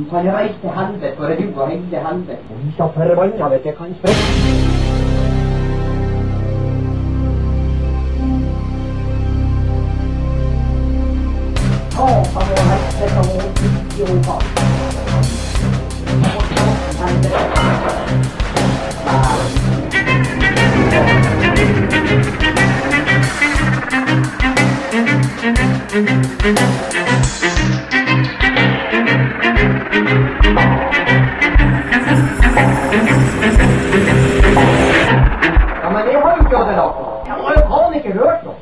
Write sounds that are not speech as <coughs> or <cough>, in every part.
Du kan reise til helvete, for du og hele helvete. Vi skal forbanna vet jeg kan sprekke. Satan og helvete og jeg har jo ikke ødelagt noe. Jeg har jo faen ikke hørt noe.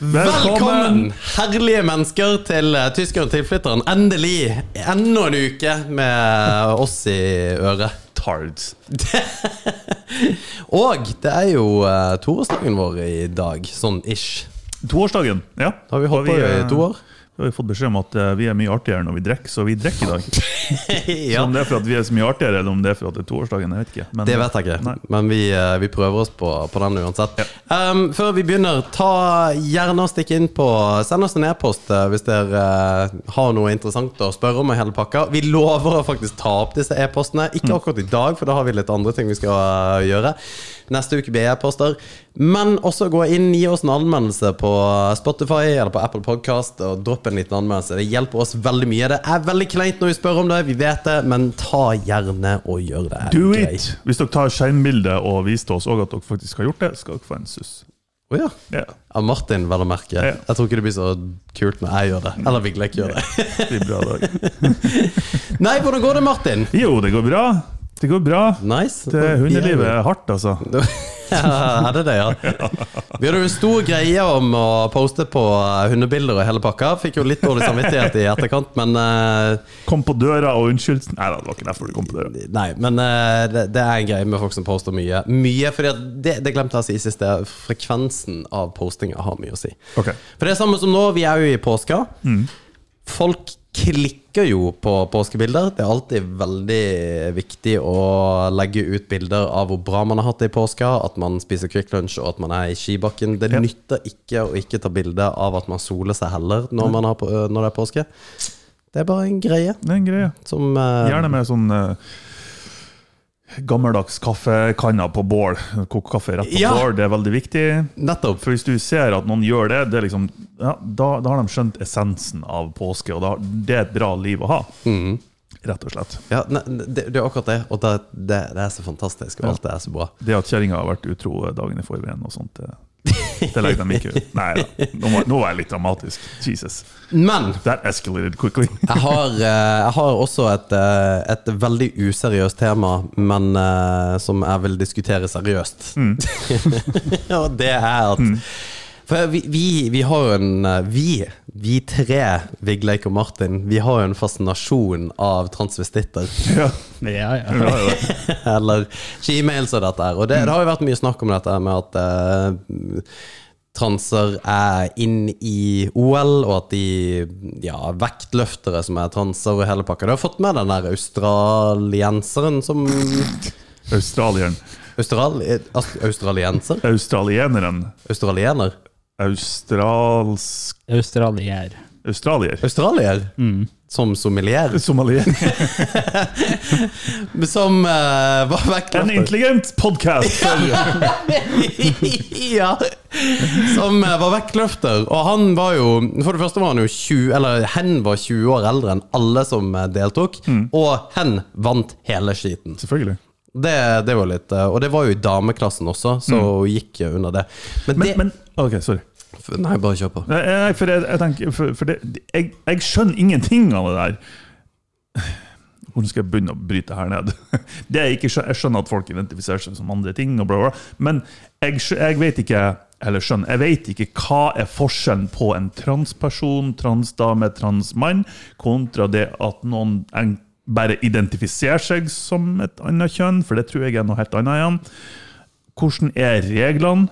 Velkommen, herlige mennesker, til tyskeren og tilflytteren. Endelig enda en uke med oss i øret. Tards. <laughs> Og det er jo uh, toårsdagen vår i dag, sånn ish. Toårsdagen. Ja. Da Har vi holdt på eh, i to år? Da har vi fått beskjed om at eh, vi er mye artigere når vi drikker, så vi drikker i dag. <laughs> ja, Om det er for at vi er så mye artigere, eller om det er for at det er toårsdagen, jeg vet ikke. Men, det vet jeg ikke, Nei. men vi, uh, vi prøver oss på, på den uansett. Um, før vi begynner, ta gjerne og stikk inn på Send oss en e-post hvis dere uh, har noe interessant å spørre om i hele pakka. Vi lover å faktisk ta opp disse e-postene. Ikke akkurat i dag, for da har vi litt andre ting vi skal uh, gjøre. Neste uke blir e-poster. Men også gå inn, gi oss en anmeldelse på Spotify eller på Apple Podcast og dropp en liten anmeldelse. Det hjelper oss veldig mye. Det er veldig kleint når vi spør om det, vi vet det, men ta gjerne og gjør det. Do greit. it! Hvis dere tar skjermbilde og viser oss òg at dere faktisk har gjort det, skal dere få en suss. Å ja. Yeah. Av Martin, vel å merke. Yeah. Jeg tror ikke det blir så kult når jeg gjør det. Eller Vigleik gjør det. det blir bra dag. <laughs> Nei, hvordan går det, Martin? Jo, det går bra. Det går bra. Nice. Det Hundelivet er hardt, altså. <laughs> Ja, er det det, ja? Vi hadde jo en stor greie om å poste på eh, hundebilder og hele pakka. Fikk jo litt dårlig samvittighet i etterkant, men uh, Kom på døra og unnskyld. Nei det var ikke derfor du kom på døra. Nei, men uh, det, det er en greie med folk som poster mye. Mye, at det, det glemte jeg å si sist, det frekvensen av postinga har mye å si. Okay. For det er samme som nå, vi er jo i påska. Folk klikker jo på påskebilder. Det er alltid veldig viktig å legge ut bilder av hvor bra man har hatt det i påska, at man spiser Kvikk Lunsj og at man er i skibakken. Det Ja. nytter ikke å ikke ta bilde av at man soler seg heller når, man har, når det er påske. Det er bare en greie Det er en greie. som uh, Gjerne med sånn eh, gammeldags kaffekanner på bål. Koke kaffe rett på Ja. bål, det er veldig viktig. Nettopp. For hvis du ser at noen gjør det, det er liksom, ja, da, da har de skjønt essensen av påske, og da, det er et bra liv å ha. Mm. Rett og slett. Ja, ne, det, det er akkurat det. Og det, det, det er så fantastisk, og alt det er så bra. Det at kjerringa har vært utro dagen i forveien og sånt, det, det legger de ikke ut. Nei da, nå, var- nå var jeg litt dramatisk. Jesus. Men That escalated quickly. Jeg har, eh, jeg har også et, eh, et veldig useriøst tema, men eh, som jeg vil diskutere seriøst. <laughs> Og det er at For vi, vi, vi har jo en eh, Vi, vi tre, Vigleik og Martin, vi har jo en fascinasjon av transvestitter. Ja, Ja, ja. <laughs> Eller shemales og dette her. Og det, det har jo vært mye snakk om dette med at uh, transer er inn i OL, og at de ja, vektløftere som er transer og hele pakka. Du har fått med den der australienseren som Australieren. Australi, Australienser? Australieneren. Australiener? Australsk Australier. Australier. Australier? Som sommelier? Somalier. <laughs> Som uh, var En intelligent podkast! <laughs> ja. Som uh, var vektløfter. Og han var jo For det første var han jo 20 Eller hen var 20 år eldre enn alle som deltok. deltok. Og hen vant hele skiten. Selvfølgelig. Det, det var litt eh, Og det var jo i dameklassen også, så hun gikk jo under det. Men, Men, det men OK, sorry. Nei, bare kjør på. Nei, for jeg, jeg tenker For, for det, jeg, jeg skjønner ingenting av det der. hvordan skal jeg begynne å bryte her ned? <laughs> Det er ikke, skjø- jeg skjønner at folk identifiserer seg som andre ting, og bla, bla, bla. men jeg, jeg vet ikke eller skjønn. jeg vet ikke hva er forskjellen på en transperson, transdame, transmann, kontra det at noen en, bare identifiserer seg som et annet kjønn, for det tror jeg er noe helt annet igjen. Hvordan er reglene?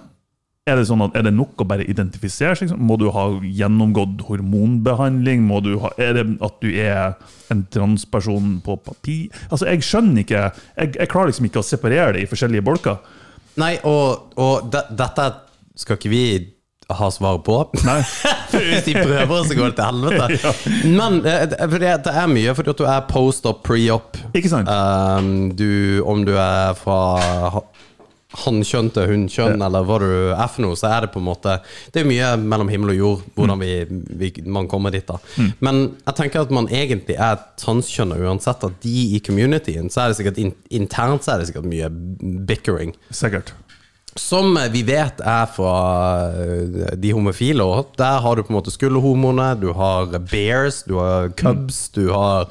Er det, sånn at, er det nok å bare identifisere seg? Må du ha gjennomgått hormonbehandling? Ha, er det at du er en transperson på papir? Altså, Jeg skjønner ikke Jeg, jeg klarer liksom ikke å separere det i forskjellige bolker. Nei, og, og de, dette skal ikke vi ha svar på. <laughs> Hvis de prøver, så går det til helvete. <laughs> Men eh, det- for det, det er mye, fordi at du er post-op, pre-op. Ikke sant? Um, du, om du er fra ha- hannkjønn til hunnkjønn, eller hva du er for noe, så er det på en måte Det er mye mellom himmel og jord hvordan vi, vi, man kommer dit. da Men jeg tenker at man egentlig er transkjønna uansett at de i communityen, så er det sikkert in, internt så er det sikkert mye bickering. Sikkert. Som vi vet er fra eh, de homofile. Og der har du på en måte skulderhomoene, du har bears, du har cubs, du har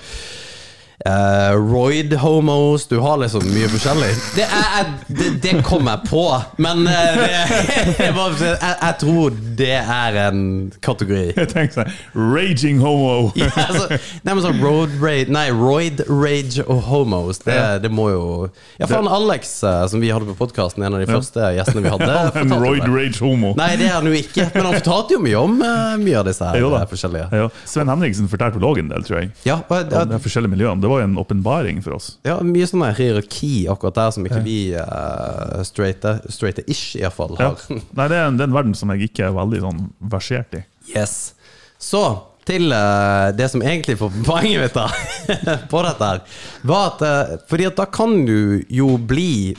eh, roid-homos Du har liksom mye forskjellig. Det, er, det, det kom jeg på, men uh, det, <laughs> jeg, jeg, jeg tror det er en kategori. Jeg tenkte sånn Raging homo! <laughs> Ja, altså, nei, men sånn road raid Nei, roid rage og homos. Det, Ja. det må jo Ja, faen, Alex, eh, som vi hadde på podkasten, en av de første gjestene vi hadde, <laughs> En roid rage homo. Nei, det er han jo ikke, men han fortalte jo mye om uh, mye av disse her forskjellige. Ja. Sven Henriksen fortalte vel òg en del, tror jeg. Ja, og, Om de forskjellige miljøene. Det var en åpenbaring for oss. ja, mye sånn hierarki akkurat der som ikke vi uh, straighte-ish ish iallfall Ja. har. <laughs> Nei, det er, en, det er en verden som jeg ikke er veldig sånn versert i. Yes. Så til uh, det som egentlig får <laughs> poenget mitt da <laughs> på dette her, var at uh, Fordi at da kan du jo bli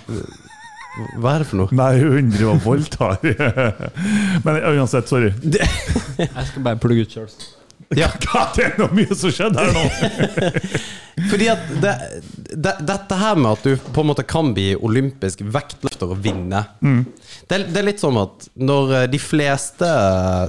Hva er det for noe? Nei, hun driver og voldtar. Men uansett, sorry. Jeg skal bare plugge ut sjøl. Ja, <laughs> det er noe mye som skjedde her nå! <laughs> fordi at det, det, Dette her med at du på en måte kan bli olympisk vektløfter og vinne det, er- det er litt sånn at når eh, de fleste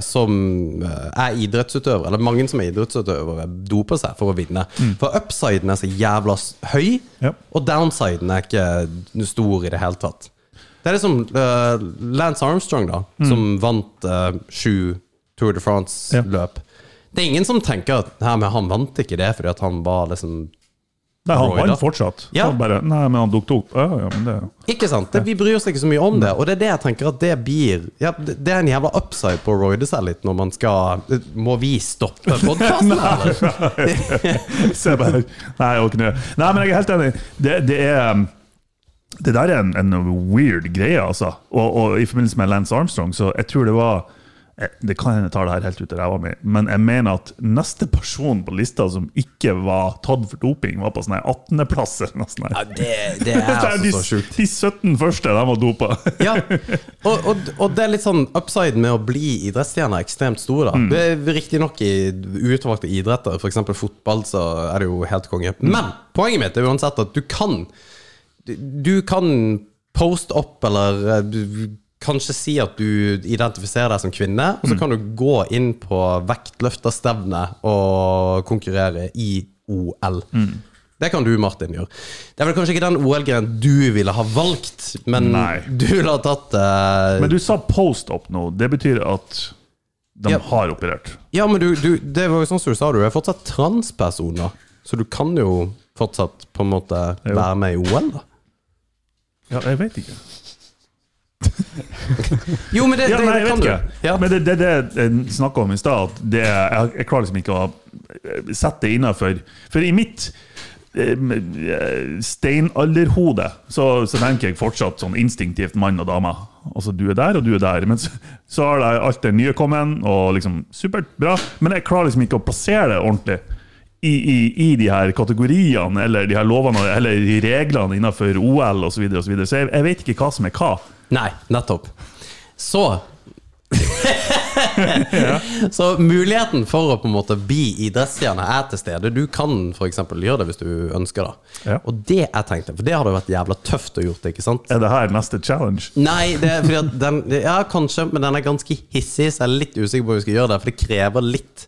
som eh, er idrettsutøvere, eller mange som er idrettsutøvere, doper seg for å vinne For upsiden er så jævla høy, Ja. og downsiden er ikke stor i det hele tatt. Det er liksom uh, Lance Armstrong, da, som vant uh, sju Tour de France Ja. Det er ingen som tenker at nei, men han vant ikke det fordi at han var liksom Nei, han vant fortsatt. Ja. Han bare, nei, men han dukket opp. Ja, ja, men det Ikke sant? Det, vi bryr oss ikke så mye om det. Og det er det jeg tenker at det blir ja, Det er en jævla upside på å roide seg litt når man skal Må vi stoppe podkasten, <laughs> eller? Bare Nei, jeg orker ikke. Nei, men jeg er helt enig. Det, det er um, Det der er en, en weird greie, altså. Og, og i forbindelse med Lance Armstrong, så jeg tror det var det kan hende jeg tar det her helt ut av ræva mi, men jeg mener at neste person på lista som ikke var tatt for doping, var på sånn her 18.-plass eller noe sånt. Ja, det, <laughs> det er altså de, så sjukt. de 17 første, de var dopa. <laughs> Ja, og, og, og det er litt sånn upside med å bli idrettsstjerne er ekstremt stor. da er Riktignok i utvalgte idretter, f.eks. fotball, så er det jo helt konge. Men poenget mitt er uansett at du kan Du, kan poste opp, eller eh, kanskje si at du identifiserer deg som kvinne, og så kan du gå inn på vektløfterstevne og konkurrere i OL. Det kan du, Martin, gjøre. Det er vel kanskje ikke den OL-greien du ville ha valgt, men Nei. du ville ha tatt uh... Men du sa post up nå. Det betyr at de Ja. har operert. Ja, men du, du, det var jo sånn som du sa, du er fortsatt transpersoner. Så du kan jo fortsatt på en måte være med i OL, da. Ja, jeg vet ikke. <laughs> Jo, men det, Ja, det, nei, det kan vet du. ikke. Ja. Men det det, det jeg snakka om i stad, at det, jeg, jeg klarer liksom ikke å eh, sette det innafor. For i mitt eh, steinalderhode så, så tenker jeg fortsatt sånn instinktivt mann og dame. Altså, du er der, og du er der. Men så, så har det alt det nye kommet, og liksom supert, bra. Men jeg klarer liksom ikke å plassere det ordentlig. I, i, I de her kategoriene eller de her lovene eller reglene innenfor OL osv. Så, videre, og så, videre. så jeg, jeg vet ikke hva som er hva. Nei, nettopp. Så <laughs> <laughs> Så muligheten for å på en måte bli idrettsstjerne er til stede. Du kan f.eks. gjøre det hvis du ønsker det. Ja. Og det jeg tenkte, for det hadde vært jævla tøft å gjort det, ikke sant? Er det her neste challenge? Nei, det den Ja, kanskje, men den er ganske hissig, så jeg er litt usikker på om vi skal gjøre det, for det krever litt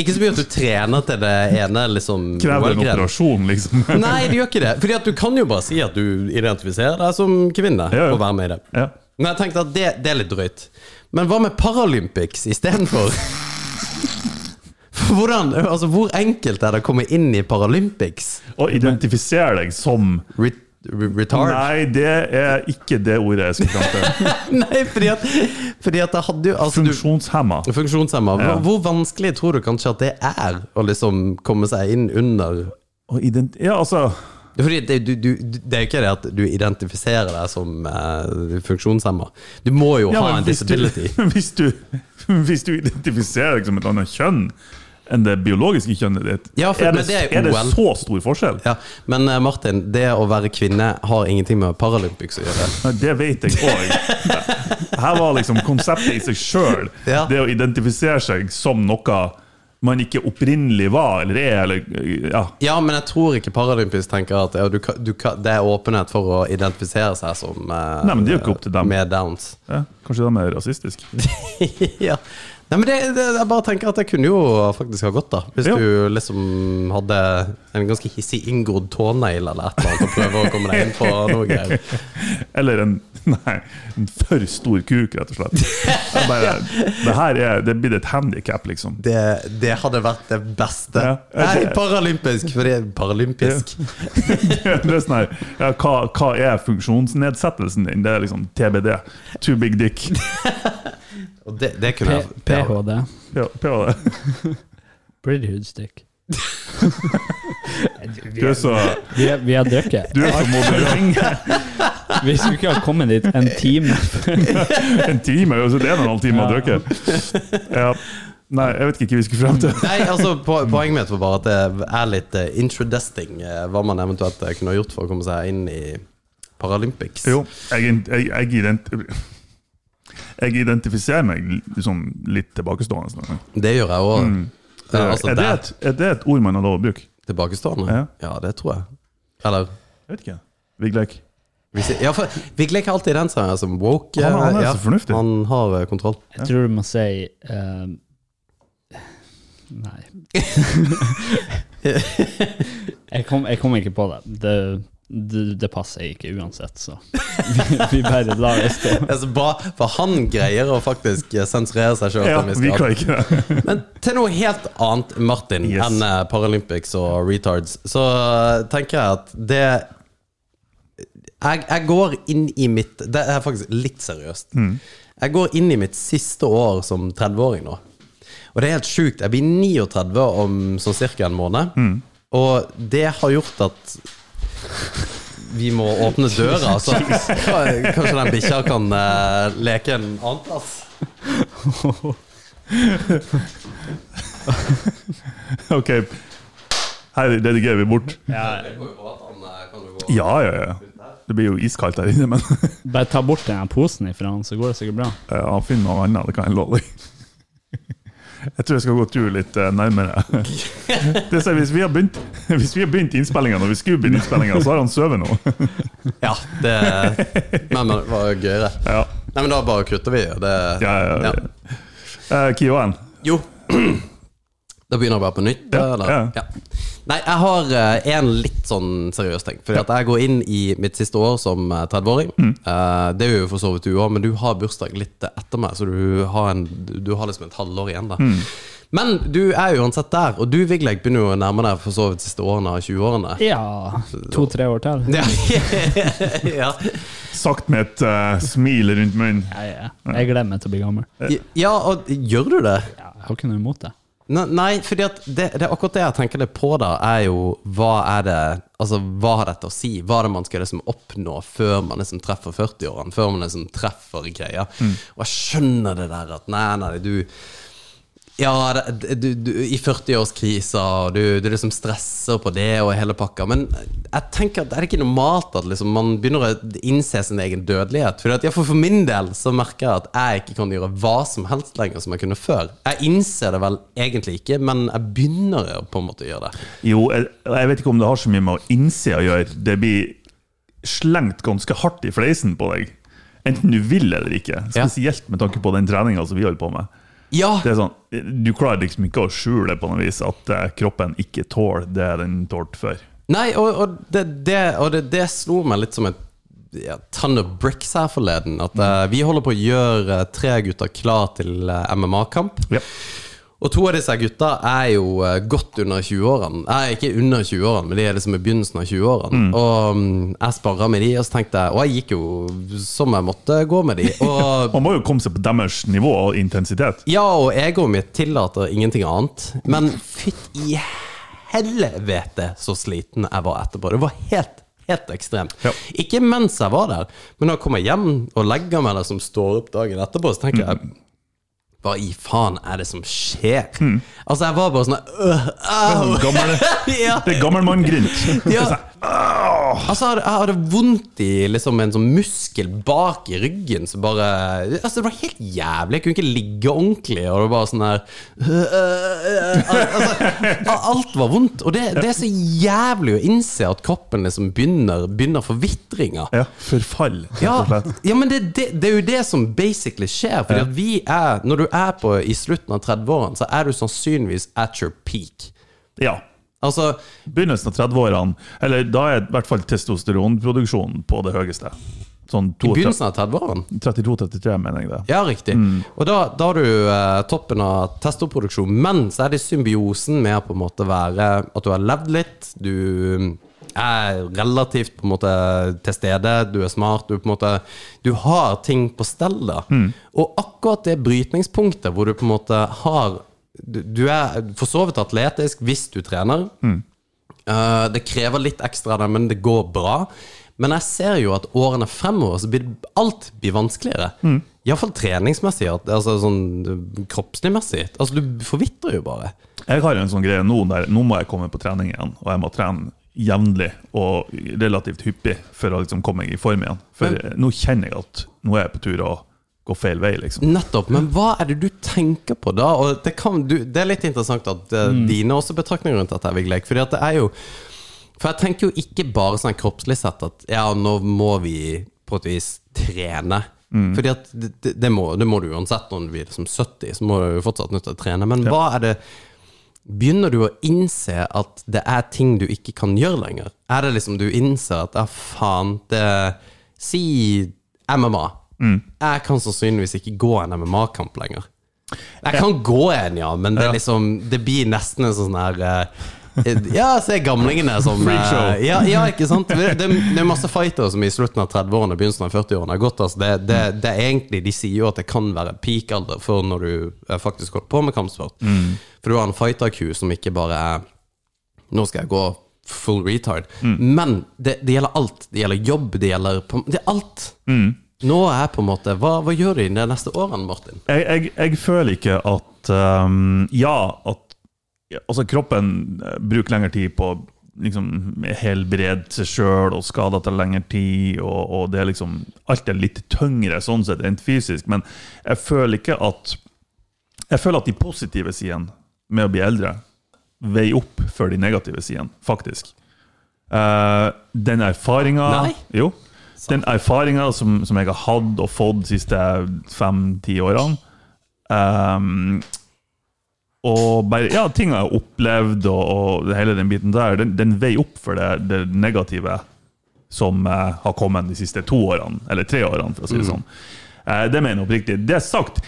Ikke så mye at du trener til det ene, liksom Krever en operasjon, liksom? <laughs> Nei, det gjør ikke det. Fordi at du kan jo bare si at du identifiserer deg som kvinne Ja, og være med i det. Ja. Men jeg tenkte at det, det er litt drøyt. Men hva med Paralympics istedenfor? Hvordan, altså Hvor enkelt er det å komme inn i Paralympics? Å identifisere deg som Re re retard? Nei, det er ikke det ordet jeg skulle fram til. <laughs> Nei, fordi at, fordi at hadde jo altså, du, Funksjonshemma. Funksjonshemma. Ja. hvor vanskelig tror du kanskje at det er å liksom komme seg inn under ja, altså Fordi det, du, du, det er jo ikke det at du identifiserer deg som uh, funksjonshemma. Du må jo ja, ha en hvis du, disability. <laughs> hvis, du, hvis du identifiserer deg som et annet kjønn enn det biologiske kjønnet ditt, Ja, for- er, det, det er er det så stor forskjell? Ja, men uh, Martin, det å være kvinne har ingenting med Paralympics å gjøre. Nei, Det vet jeg òg. <laughs> Her var liksom konseptet i seg sjøl. Ja. Det å identifisere seg som noe man ikke opprinnelig var eller er. Eller, ja. Ja, men jeg tror ikke Paralympics tenker at ja, du, du, det er åpenhet for å identifisere seg som eh, Nei, men det er jo ikke opp til dem. med downs. Ja, kanskje de er rasistiske? <laughs> ja. Nei, men det, det, jeg bare tenker at det kunne jo faktisk ha gått, da. Hvis du liksom hadde en ganske hissig inngrodd tånegl eller et eller annet og prøver å komme deg inn på noe greier. <laughs> Eller en, <laughs> nei, en for stor kuk, rett og slett. <laughs> Bare, det her er, det blir et handikap, liksom. Det, det hadde vært det beste. Ja. Nei, paralympisk, for det er paralympisk. <laughs> Det er sånn her, ja, hva, hva er funksjonsnedsettelsen din? Det er liksom TBD. Too big dick. Og det, det kunne jeg PHD. Ja, PHD. Prettyhood stick. Du er så, Vi, er- har drukket. du er så moderant. Vi skulle ikke ha kommet dit en time. En time, er det en og en halv time å Ja. drikke. Ja. Nei, jeg vet ikke hva vi skulle frem til. Nei, altså po Poenget mitt var bare at det er litt uh, introdesting hva man eventuelt eh, kunne ha gjort for å komme seg inn i Paralympics. Jo, jeg, jeg, jeg, ident, jeg identifiserer meg liksom litt tilbakestående. sånn. Det gjør jeg òg. altså, er, det et, er det et ord man har lov å bruke? tilbakestående? Ja. Ja. det tror jeg. Eller Jeg vet ikke. Vigleik. Hvis jeg, Ja, for Vigleik er alltid den som er som woke. Han han er ja, så fornuftig. Han har eh, kontroll. Jeg tror du må si eh, Nei. <laughs> jeg, kom, jeg kom ikke på det. Det, det. det passer ikke uansett, så vi, vi bare lar det stå. Det er så bra, for han greier å faktisk eh, sensurere seg sjøl. Ja, vi kan ikke det. <laughs> Men til noe helt annet, Martin, Yes. enn eh, Paralympics og retards, så tenker jeg at det jeg, jeg går inn i mitt Det er faktisk litt seriøst. Jeg går inn i mitt siste år som 30-åring nå. Og det er helt sjukt. Jeg blir 39 om sånn cirka en måned. Og det har gjort at vi må åpne døra, så <laughs> kanskje den bikkja kan uh, leke en annen plass. <laughs> Ok, her redigerer vi bort. Ja, Ja, ja, ja. Det blir jo iskaldt her inne, men <laughs> bare ta bort den posen ifra han, så går det sikkert bra. ja, finn noe annet, det kan jeg love deg. <laughs> Jeg tror jeg skal gå tur litt eh, nærmere. <laughs> Det er så, hvis, vi har begynt, hvis vi har begynt innspillinga når vi skulle begynne innspillinga, så har han sovet nå. Ja, det Men, men det var gøyere. Ja, Nei, men da bare kutter vi. Det, ja, ja. Ja. Eh, Kioen. Jo. <clears throat> Da begynner jeg bare på nytt. Ja, eller? ja. Ja. Nei, jeg har eh, en litt sånn seriøs ting. Fordi at jeg går inn i mitt siste år som eh, 30-åring. Mm. Eh, det er jo for så vidt du òg, men du har bursdag litt etter meg, så du har, en, du har liksom et halvår igjen. da Mm. Men du er jo uansett der, og du Vigleg begynner jo å nærme deg for så vidt siste årene av 20-årene. Ja, to-tre år til. Ja. <laughs> ja. Sagt med et uh, smil rundt munnen. Ja, ja. Jeg gleder meg til å bli gammel. ja, og gjør du det? Ja, jeg har ikke noe imot det. Ne- Nei, for det, det er akkurat det jeg tenker litt på da, er jo hva er det Altså, hva har dette å si? Hva er det man skal liksom oppnå før man liksom treffer 40-årene? Før man liksom treffer greia? Og jeg skjønner det der at nei, nei, du Ja, det, du, du, i 40-årskrisa, og du, du liksom stresser på det og hele pakka. Men jeg tenker at er det ikke normalt at liksom man begynner å innse sin egen dødelighet? For, at, ja, for, for min del så merker jeg at jeg ikke kan gjøre hva som helst lenger som jeg kunne før. Jeg innser det vel egentlig ikke, men jeg begynner på en måte å gjøre det. Jo, jeg, jeg vet ikke om det har så mye med å innse å gjøre. Det blir slengt ganske hardt i fleisen på deg. Enten du vil eller ikke. Spesielt med tanke på den treninga som vi holder på med. Ja. Det er sånn, Du klarer liksom ikke å skjule på noe vis at eh, kroppen ikke tåler det den tålte før. Nei, og, og, det, det, og det, det, slo meg litt som et ja, of bricks her forleden. At uh, vi holder på å gjøre uh, tre gutter klar til uh, MMA-kamp. Ja. Og to av disse gutta er jo uh, godt under 20-årene. Nei, ikke under 20-årene, men de er liksom i begynnelsen av 20-årene. Mm. Og um, jeg sparra med de, og så tenkte jeg Og jeg gikk jo som jeg måtte gå med de. Og <laughs> Man må jo komme seg på deres nivå og intensitet. ja, og egoet mitt tillater ingenting annet. Men fytt i helvete så sliten jeg var etterpå. Det var helt, helt ekstremt. Ja. Ikke mens jeg var der, men når jeg kommer hjem og legger meg der som står opp dagen etterpå, så tenker jeg hva i faen er det som skjer? Altså, jeg var bare sånn øh, au. Gammel, <laughs> ja. det er gammelmann-grint. Ja. <laughs> Altså, jeg hadde, vondt i liksom en sånn muskel bak i ryggen som bare Altså, det var helt jævlig. Jeg kunne ikke ligge ordentlig, og det var bare sånn her altså, Alt var vondt. Og det, det er så jævlig å innse at kroppen liksom begynner, begynner forvitringa. Ja, forfall, Ja, ja, men det, det, det er jo det som basically skjer. Fordi at vi er Når du er på i slutten av 30-årene, så er du sannsynligvis at your peak. Ja. Altså Begynnelsen av 30-årene, eller da er i hvert fall testosteronproduksjonen på det høyeste. Sånn i begynnelsen av 30-årene. 32-33, mener jeg det. Ja, riktig. Og da, da har du eh, toppen av testoproduksjon, men så er det symbiosen med på en måte være at du har levd litt, du er relativt på en måte til stede, du er smart, du på en måte Du har ting på stell, da. Og akkurat det brytningspunktet hvor du på en måte har Du, du er for så vidt atletisk hvis du trener. Eh, det krever litt ekstra av deg, men det går bra. Men jeg ser jo at årene fremover så blir alt blir vanskeligere. Mm. Iallfall treningsmessig, altså sånn kroppslig messig. Altså, du forvitrer jo bare. Jeg har en sånn greie nå der nå må jeg komme på trening igjen, og jeg må trene jevnlig og relativt hyppig for å liksom komme i form igjen. For nå kjenner jeg at nå er jeg på tur å gå feil vei, liksom. Nettopp. Men hva er det du tenker på da? Og det, kan, du, det er litt interessant at uh, dine også betraktninger rundt dette, Vigleik. Fordi at det er jo For jeg tenker jo ikke bare sånn kroppslig sett at ja, nå må vi på et vis trene. Fordi at det, det, må, det må du uansett når du blir liksom 70, så må du jo fortsatt til å trene. Men hva er det Begynner du å innse at det er ting du ikke kan gjøre lenger? Er det liksom du innser at ja, faen, det Si MMA. Jeg kan sannsynligvis ikke gå en MMA-kamp lenger. Jeg kan gå en, ja, men det, liksom, det blir nesten en sånn her eh, Ja, se gamlingene som <laughs> Freakshow. eh, Ja, ja, ikke sant? Det, det, det er masse fightere som i slutten av 30-årene begynnelsen av 40-årene har gått. Altså. Det, det, det er egentlig, De sier jo at det kan være peak-alder for når du eh, faktisk holder på med kampsport. For du har en fighter-ku som ikke bare er Nå skal jeg gå full retard. Men det, det gjelder alt. Det gjelder jobb, det gjelder Det er alt. Nå er jeg på en måte Hva, hva gjør du i de neste årene, Martin? Jeg, jeg, jeg føler ikke at um, Ja, at altså kroppen eh, bruker lengre tid på liksom helbrede seg sjøl og skade etter lengre tid, og, og det er liksom Alt er litt tyngre sånn sett rent fysisk, men jeg føler ikke at Jeg føler at de positive sidene med å bli eldre veier opp for de negative sidene, faktisk. Uh, den erfaringa Nei. Jo. Den erfaringa som, som jeg har hatt og fått de siste fem-ti årene um, Og bare, ja, ting jeg har opplevd, og, og hele den biten der, den, den veier opp for det, det negative som uh, har kommet de siste to årene, eller tre årene, for å si det sånn. Uh, det mener jeg oppriktig. Det er sagt,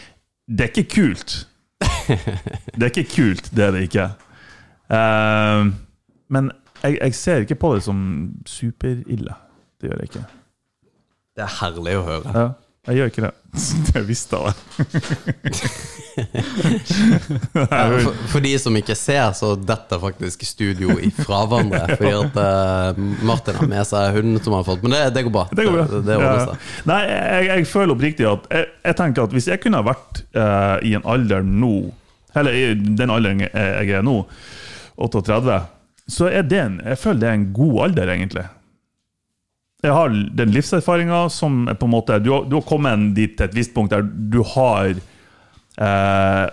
det er ikke kult. <laughs> Det er ikke kult, det er det ikke. Uh, men jeg, jeg ser ikke på det som superille. Det gjør jeg ikke. Det er herlig å høre. Ja, jeg gjør ikke det. <laughs> Det visste jeg. <laughs> For, for de som ikke ser, så detter faktisk studio ifra hverandre. <laughs> Fordi at eh, Martin har med seg hunden som han har fått. Men det, det går bra. Det går bra. Det, Ja. Nei, jeg, jeg føler oppriktig at jeg, jeg tenker at hvis jeg kunne vært uh, i en alder nå eller i den alderen jeg er nå, 38, så er det en, jeg føler det er en god alder, egentlig. Jeg har den livserfaringa som er på en måte Du har, du har kommet dit til et visst punkt der du har eh,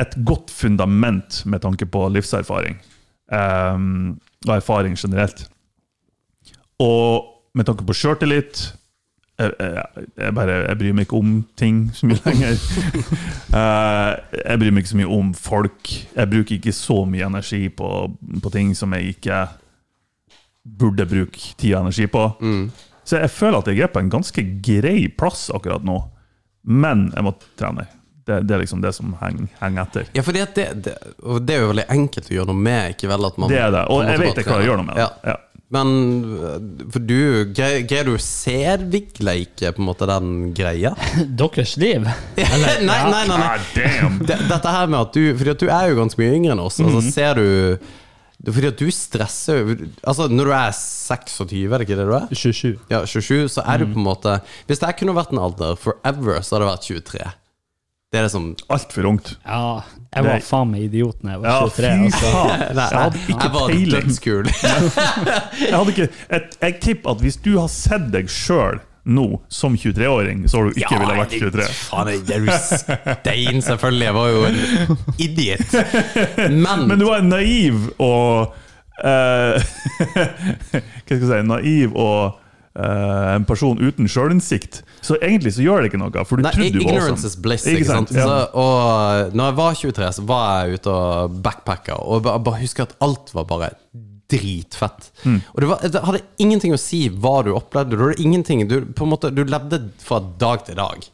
et godt fundament med tanke på livserfaring. eh, og erfaring generelt. Og med tanke på sjøltillit jeg, jeg, jeg, bare, jeg bryr meg ikke om ting så mye lenger. <laughs> Eh, jeg bryr meg ikke så mye om folk. Jeg bruker ikke så mye energi på, på ting som jeg ikke burde bruke tid og energi på. Så jeg føler at jeg er på en ganske grei plass akkurat nå. Men jeg må trene. Det, det er liksom det som henger, henger etter. Ja, fordi at det, det, og det er jo veldig enkelt å gjøre noe med, ikke vel at man Det er det, og jeg vet ikke hva jeg gjør noe med. Ja. Ja. Men øh, for du Greier du å selvvikleike på en måte den greia? <laughs> Deres liv? <laughs> nei, nei, nei, nei. Ah, damn! Dette her med at du Fordi at du er jo ganske mye yngre enn oss. Mhm. Altså ser du Fordi at du stresser Altså Når du er 26, er det ikke det du er? 27. Ja, 27, så er du Mhm. på en måte Hvis det kunne vært en alder forever, så hadde det vært 23. Det er det som Altfor ungt. Ja, jeg var faen meg idiot da jeg var Ja, 23. fy Altså. faen! Altså. Jeg hadde ikke peiling. <laughs> Jeg, hadde ikke, jeg, jeg tipper at hvis du har sett deg sjøl nå som 23-åring, så har du ikke ville vært 23. Faen, det er du stein, selvfølgelig. Jeg var jo en idiot. <laughs> Men, Men du var naiv og uh, <laughs> Hva skal jeg si Naiv og uh, en person uten sjølinnsikt. Så egentlig så gjør det ikke noe, for du Nei, trodde du var sånn. is bliss, ikke, sant? Ja. Så, og når jeg var 23, så var jeg ute og backpacka, og bare, bare husker at alt var bare dritfett. Mm. Og det, var, det hadde ingenting å si hva du opplevde. Det hadde ingenting, du, på en måte, du levde fra dag til dag.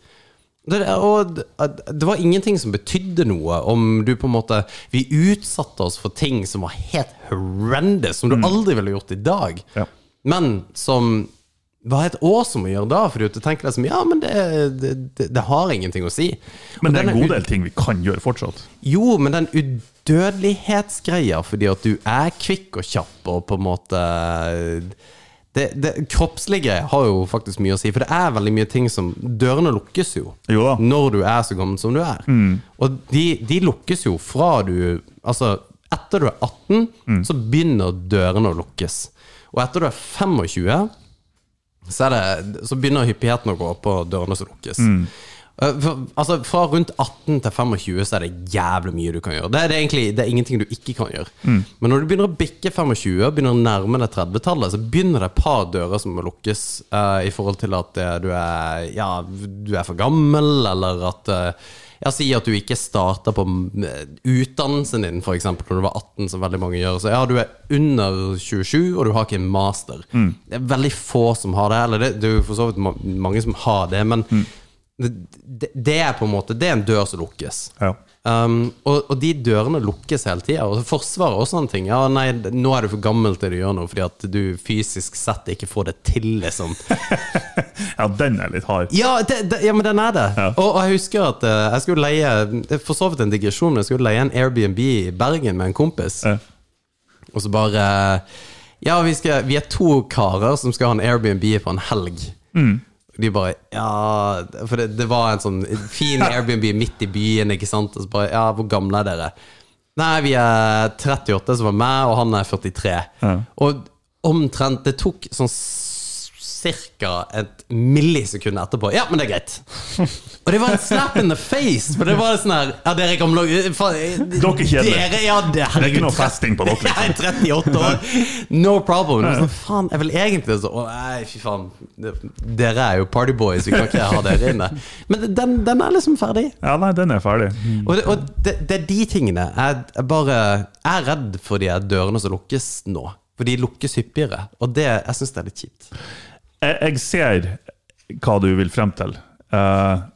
Det, og det- var ingenting som betydde noe om du på en måte Vi utsatte oss for ting som var helt horrendous, som du aldri ville gjort i dag. Mm. Ja. Men som var år som må gjøre da, fordi du tenker liksom Ja, men det, det, det, det har ingenting å si. Men det er en god del ting vi kan gjøre fortsatt. Jo, men den udødelighetsgreia, fordi at du er kvikk og kjapp og på en måte det, det Kroppslige har jo faktisk mye å si, for det er veldig mye ting som Dørene lukkes jo Jo når du er så gammel som du er. Og de, de lukkes jo fra du Altså, etter du er 18, så begynner dørene å lukkes. Og etter du er 25, så, det, så begynner hyppigheten å gå opp, og dørene som lukkes. Mm. For, altså Fra rundt 18 til 25 så er det jævlig mye du kan gjøre. Det er, det egentlig det er ingenting du ikke kan gjøre. Men når du begynner å bikke 25 og begynner å nærme deg 30-tallet, så begynner det et par dører som må lukkes uh, i forhold til at uh, du er Ja, du er for gammel, eller at eh, ja, Si at du ikke starta på mm, utdannelsen din, f.eks. når du var 18, som veldig mange gjør. Så ja, du er under 27, og du har ikke en master. Det er veldig få som har det, eller det, det er jo for så vidt mange som har det, men det, det, det er på en måte Det er en dør som lukkes. Ja. Um, og, og de dørene lukkes hele tida. Og Forsvaret og sånne ting. Ja, nei, nå er du for gammel til å gjøre noe fordi at du fysisk sett ikke får det til, liksom. <laughs> ja, den er litt hard. Ja, det, det, ja men den er det. Ja. Og, og jeg husker at uh, jeg skulle leie for så vidt en digresjon, men jeg skulle leie en Airbnb i Bergen med en kompis. Ja. Og så bare Ja, vi, skal, vi er to karer som skal ha en Airbnb på en helg. Og de bare Ja For det, det var en sånn fin Airbnb midt i byen, ikke sant? Og så bare Ja, hvor gamle er dere? Nei, vi er 38, som var meg, og han er 43. Ja. Og omtrent Det tok sånn Cirka et millisekund etterpå. Ja, men det er greit. Og det var en slap in the face. For det var sånn her Ja, dere er gamle Dere er kjedelige. Dere, ja, det, er ikke noe festing på dere. <laughs> Jeg Liksom. er 38 år. No problem. Sånn, faen, jeg vil egentlig så Å, nei, fy faen. Dere er jo partyboys, vi kan ikke ha dere inne. Men den, den er liksom ferdig. Ja, nei, den er ferdig. Og, det, og det, det er de tingene jeg, jeg bare Jeg er redd for de dørene som lukkes nå. For de lukkes hyppigere. Og det, jeg syns det er litt kjipt. Jeg, jeg ser hva du vil frem til. Uh,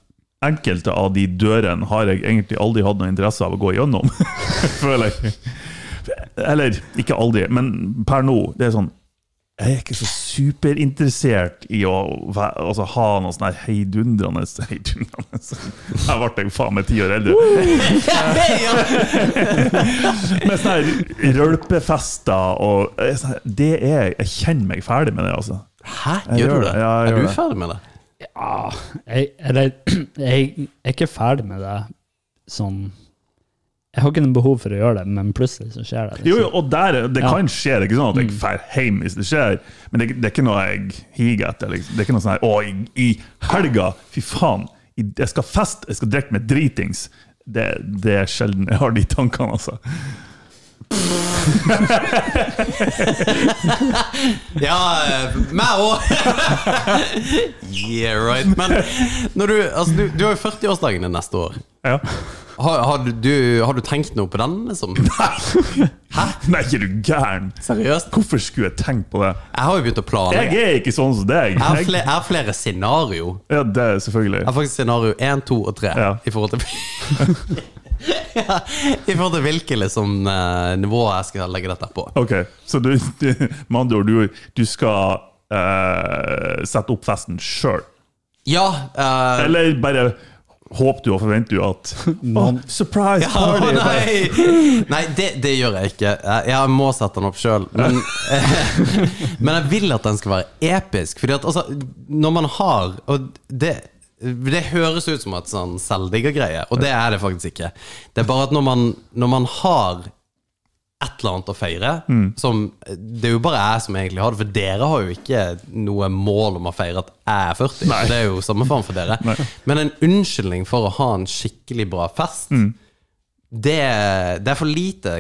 enkelte av de dørene har jeg egentlig aldri hatt noe interesse av å gå gjennom, <laughs> føler jeg. Eller ikke aldri, men per nå. Det er sånn Jeg er ikke så superinteressert i å altså, ha noe sånn her heidundrende Heidundrende <laughs> Her ble jeg faen meg ti år eldre. <laughs> Med sånne her rølpefester og eh, sånn Det er Jeg kjenner meg ferdig med det, altså. Hæ? Jeg Gjør gjør du det. Ja, jeg er du det. ferdig med det? Ja, jeg, eller, <clears throat> jeg er ikke ferdig med det sånn Jeg har ikke noe behov for å gjøre det, men plutselig så skjer det. liksom. Jo, jo, og der, det Ja. kan skje. Det er ikke sånn at jeg drar hjem hvis det skjer, men det, det er ikke noe jeg higer etter. Liksom. Det er ikke noe sånn her Å, i, i helga, fy faen, jeg skal feste, jeg skal drikke meg dritings. Det, det er sjelden jeg har de tankene, altså. <laughs> Ja, meg òg! yeah, right. Men du, altså, du, du har jo 40-årsdagen din neste år. Ja. Har, har, du, har du tenkt noe på den? Liksom? <laughs> Nei, er du gæren? Seriøst? Hvorfor skulle jeg tenkt på det? Jeg har jo begynt å Jeg er ikke sånn som deg. Jeg har, Jeg, flere, jeg har flere scenario. ja, det er selvfølgelig. Jeg har faktisk scenario 1, 2 og 3 Ja. i forhold til <laughs> <laughs> ja, I forhold til hvilke liksom, eh, nivå jeg skal legge dette på. Ok, så du, <laughs> du med andre ord, du, du skal uh, sette opp festen sjøl? Ja, Uh, Eller bare håper du og forventer du at <laughs> oh, Surprise Surprise ja, party! nei, nei det, det gjør jeg ikke. Jeg, jeg må sette den opp sjøl. Men, men jeg vil at den skal være episk. Fordi at altså, når man har Og det, det høres ut som et sånn selvdiggergreie, og det er det faktisk ikke. Det er bare at når man, når man har et eller annet å feire som, Det er jo bare jeg som egentlig har det, for dere har jo ikke noe mål om å feire at jeg er 40. Nei. Det er jo samme faen for dere. Nei. Men en unnskyldning for å ha en skikkelig bra fest, det, det er for lite.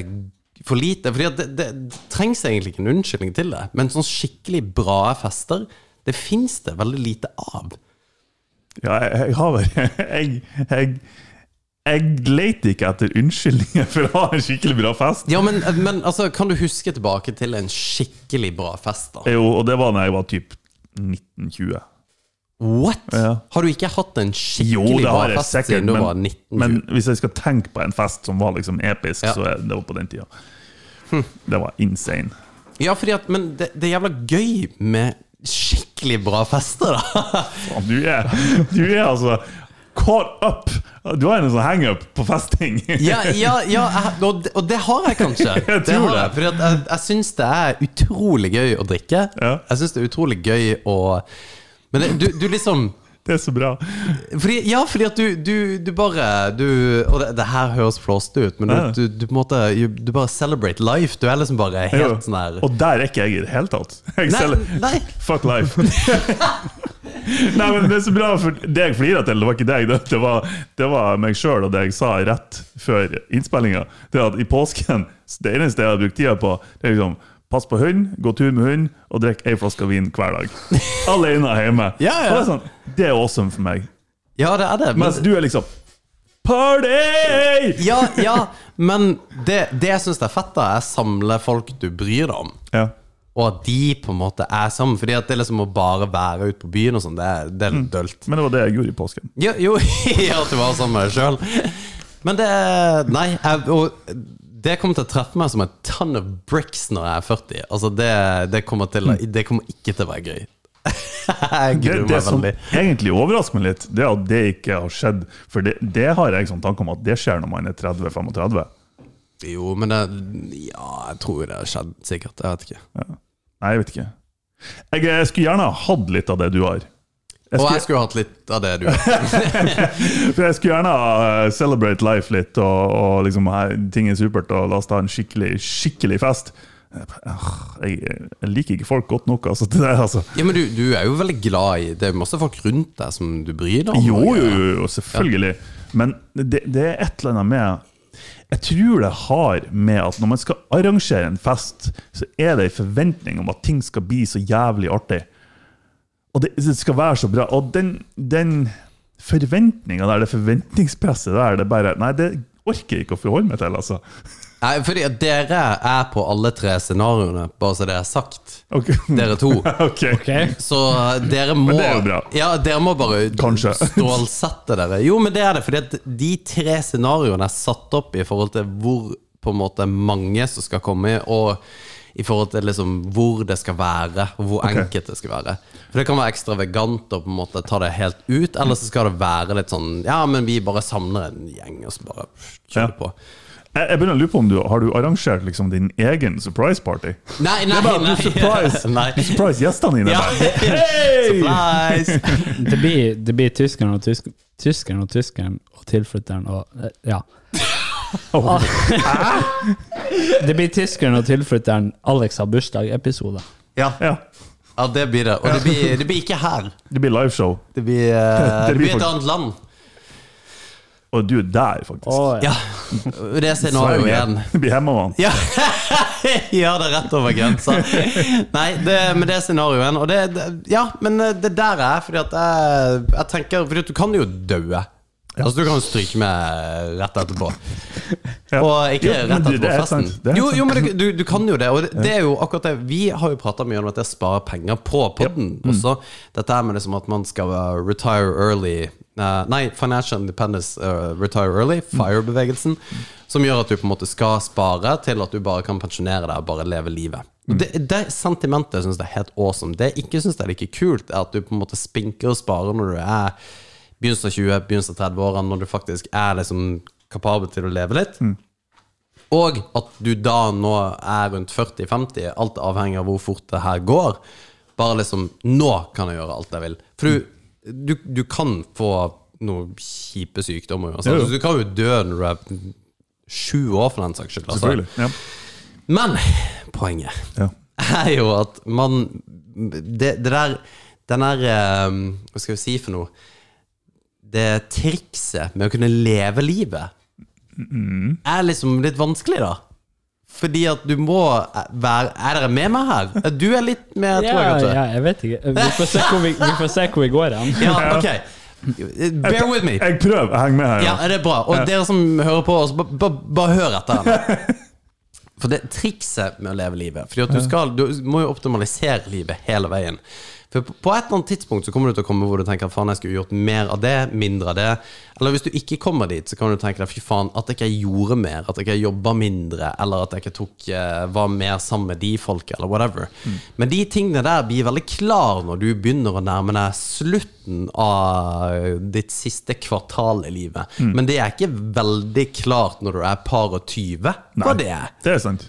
For lite, fordi det, det, det trengs egentlig ikke en unnskyldning til det. Men sånn skikkelig bra fester, det fins det veldig lite av. Ja, jeg, jeg har vel <laughs> jeg, jeg, jeg leter ikke etter unnskyldninger for å ha en skikkelig bra fest. Ja, men, men altså, kan du huske tilbake til en skikkelig bra fest, da? Jo, og det var da jeg var typ 1920. What? Ja. Har du ikke hatt en skikkelig jo, bra fest sikkert, siden du var 1920? men hvis jeg skal tenke på en fest som var liksom episk, Ja. så er det var på den tida. Det var insane. Ja, at, men det, det er jævla gøy med skikkelig bra fester, da. <laughs> Du er, du er altså caught up! Du har en sånn hangup på festing. Ja, ja, ja og, det, har jeg kanskje. <laughs> Jeg tror det. for jeg, jeg syns det er utrolig gøy å drikke. Ja. Jeg syns det er utrolig gøy å Men det, du, du liksom Det er så bra. fordi, Ja, fordi at du, du, du bare du, Og det, det her høres flåste ut, men du, du, måte Du bare celebrate life. Du er liksom bare helt sånn her Og der er ikke jeg i det hele tatt. <laughs> Jeg Nei, nei. Fuck life. <laughs> Nei, men Det er så bra, for det jeg flirer til, det var ikke deg, det, var, det var meg sjøl og det jeg sa rett før innspillinga. Det at i påsken Det eneste jeg har brukt tida på, det er liksom Pass på hund, gå tur med hund og drikk ei flaske vin hver dag. Alene hjemme. <laughs> Ja, ja. Det er sånn, det er awesome for meg. Ja, det er det. Men, Mens du er liksom Party! ja, ja, men det, det jeg syns er fett, da, er samle folk du bryr deg om. Ja. Og at de på en måte er sammen. Fordi at det liksom å bare være ute på byen og sånn, det, er- det er litt dølt. Men det var det jeg gjorde i påsken. Jo, <laughs> jo at du var sammen med deg sjøl. Men det Nei. Jeg, og det kommer til å treffe meg som en ton of bricks når jeg er 40. Altså det, det, kommer, til, det kommer ikke til å være gøy. <laughs> Jeg Det, det som egentlig overrasker meg litt, det er at det ikke har skjedd. For det, det har jeg sånn tanke om at det skjer når man er 30-35. Jo, men det Ja, jeg tror det har skjedd, sikkert. Jeg vet ikke. Nei, jeg vet ikke. Jeg, eh, skulle gjerne ha hatt litt av det du har. Jeg Og jeg skulle hatt litt av det du <laughs> for jeg skulle gjerne ha eh, celebrate life litt, og, og liksom her, ting er supert, og la oss ta en skikkelig, skikkelig fest. Jeg, jeg liker ikke folk godt nok, altså. <laughs> til Det, altså. Ja, men du, du er jo veldig glad i Det er masse folk rundt deg som du bryr deg om. Jo, jo, jo, jo selvfølgelig. Men det, det er et eller annet med Jeg tror det har med at når man skal arrangere en fest, så er det en forventning om at ting skal bli så jævlig artig. Og det, det skal være så bra. Og den, den forventninga der, det forventningspresset der, det bare Nei, det orker jeg ikke å forholde meg til, altså. Nei, fordi dere er på alle tre scenarioene, bare så det er sagt. Okay. Dere to. <laughs> okay. Okay. Så dere må det er jo bra. Ja, dere må bare Kanskje. <laughs> stålsette dere. Jo, men det er det, fordi at de tre scenarioene er satt opp i forhold til hvor på en måte mange som skal komme, og i forhold til liksom hvor det skal være, og hvor okay. enkelt det skal være. For det kan være ekstravagant å på en måte ta det helt ut, eller så skal det være litt sånn Ja, men vi bare samler en gjeng, og så bare kjører Ja. på. Jeg, jeg begynner å lure på om du har du arrangert liksom din egen surprise party? Nei, nei, Det er bare nei. du surprise, <laughs> nei. du surprise gjestene dine. Ja. Hey! <laughs> Surprise! Det blir, det blir tyskeren og tysk, tyskeren og tyskeren og tilflytteren og eh, Ja. Det blir tyskeren og tilflytteren Alex har bursdag-episode. Ja. Ja, ja, det blir det. Og det blir, det blir ikke her. Det blir liveshow. Det blir, eh, <laughs> Det det blir et annet land. Og du er der, faktisk. Oh, ja. Ja. Det er Norge igjen. <laughs> Det blir hjemmemann. Ja. <laughs> ja, det er rett over grensa. Nei, det, men det er scenario igjen. Og det, det, ja, men eh, det der er fordi at jeg, jeg tenker at du kan jo daue. Altså, du kan stryke med rett etterpå. <laughs> Ja. Og ikke Jo, rett etterpå er festen. Jo, jo, men du, du kan jo det. Og det, er jo akkurat det Vi har jo prata mye om at jeg sparer penger på podden Mm. også. Dette med liksom at man skal uh, retire early uh, Nei, Financial Independence uh, Retire Early, Mm. FIRE-bevegelsen. Som gjør at du på en måte skal spare til at du bare kan pensjonere deg og bare leve livet. Mm. Det, det sentimentet syns jeg er helt awesome. Det jeg ikke syns er like kult, er at du på en måte spinker og sparer når du er begynnelsen av 20, begynnelsen av 30-årene, når du faktisk er liksom kapabel til å leve litt. Og at du da nå er rundt 40-50, alt avhengig av hvor fort det her går. Bare liksom Nå kan jeg gjøre alt jeg vil. For du, du, du kan få noen kjipe sykdommer. Altså. Du kan jo dø når du er sju år, for den saks skyld. Altså. Ja. Men poenget Ja. er jo at man Det, det der Den der eh, Hva skal vi si for noe? Det trikset med å kunne leve livet er liksom litt vanskelig, da. Fordi at du må være Er dere med meg her? Du er litt med, tror jeg Ja, kanskje? ja, jeg vet ikke. Vi får se hvor vi, vi, får se hvor vi går hen. Ja, ok. Bear with me. Jeg prøver å henge med her. Ja, det er bra. Og dere som hører på oss, bare ba, ba hør etter. For det trikset med å leve livet Fordi at du, skal, du må jo optimalisere livet hele veien. For på et eller annet tidspunkt så kommer du til å komme hvor du tenker faen, jeg skulle gjort mer av det, mindre av det. Eller hvis du ikke kommer dit, så kan du tenke deg fy faen, at jeg ikke gjorde mer, at jeg ikke jobba mindre, eller at jeg ikke tok, eh, var mer sammen med de folka, eller whatever. Men de tingene der blir veldig klar når du begynner å nærme deg slutten av ditt siste kvartal i livet. Men det er ikke veldig klart når du er par og tyve Nei, det er. Det er sant.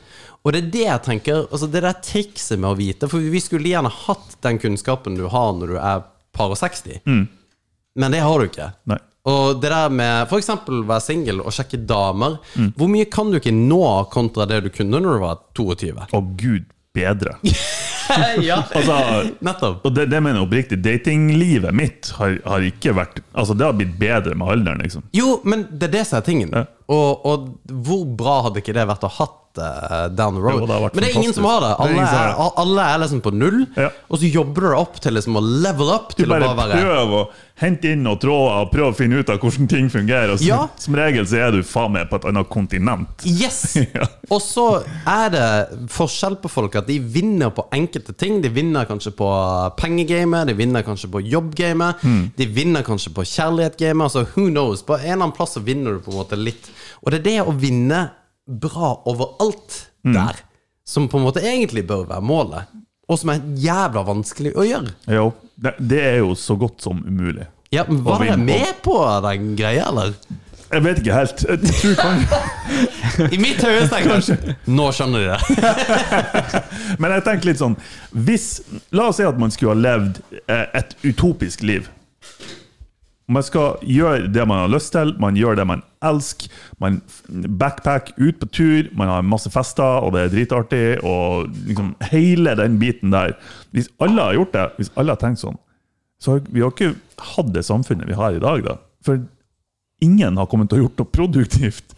Og det er det jeg tenker Altså det der trikset med å vite For vi skulle gjerne hatt den kunnskapen du har når du er par og 60 Men det har du ikke Nei. Og det der med for eksempel være single og sjekke damer Hvor mye kan du ikke nå kontra det du kunne når du var 22? Å gud bedre. <laughs> ja, Altså, nettopp og det, det mener jeg oppriktig. Datinglivet mitt har, har ikke vært Altså, det har blitt bedre med alderen, liksom. Jo, men det er det som er tingen Ja. og, og hvor bra hadde ikke det vært å hatt eh, down the road? Jo, det men det er ingen fantastisk. som har det. Det er Alle er, alle er liksom på null, Ja. og så jobber du deg opp til liksom å level up Du bare bare prøver å hente inn og tråder og prøve å finne ut av hvordan ting fungerer. Så, Ja. Som regel så er du faen meg på et annet kontinent. Yes! <laughs> Ja. Og så er det forskjell på folk at de vinner på enkelte ting. De vinner kanskje på pengegamet, de vinner kanskje på jobbgamet, mm. de vinner kanskje på kjærlighetsgamet. Altså, who knows? På en eller annen plass så vinner du på en måte litt. Og det er det å vinne bra overalt Hmm. der som på en måte egentlig bør være målet. Og som er jævla vanskelig å gjøre. Jo, det, det er jo så godt som umulig. Ja, men Var dere med på den greia, eller? Jeg vet ikke helt. Jeg tror kan, <laughs> I mitt høyeste tenker Nå skjønner de det. <laughs> men jeg tenker litt sånn hvis, La oss si at man skulle ha levd eh, et utopisk liv. Man skal gjøre det man har lyst til, man gjør det man elsker. Man backpack ut på tur, man har masse fester, og det er dritartig. Og liksom hele den biten der. Hvis alle har gjort det, hvis alle har tenkt sånn, så har vi har ikke hatt det samfunnet vi har i dag. da. For ingen har kommet til å gjort noe produktivt.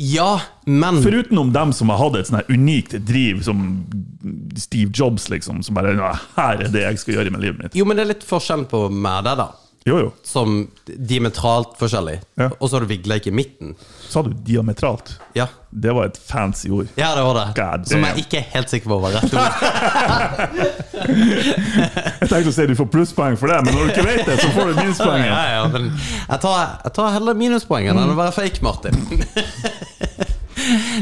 Ja, men Foruten om dem som har hatt et sånn unikt driv, som Steve Jobs, liksom. Som bare Her er det jeg skal gjøre med livet mitt. Jo, men det er litt forskjell på meg og deg, da. Jo, jo. Som diametralt forskjellig. Ja. Og så har du Vigleik i midten. Sa du diametralt? Ja. Det var et fancy ord. ja, det var det. God Som damn. jeg ikke er helt sikker på var rett ord. <laughs> Jeg tenkte å si du får plusspoeng for det, men når du ikke vet det, så får du minuspoeng. ja, ja, men jeg tar, jeg tar heller minuspoeng enn å være fake, Martin. <laughs>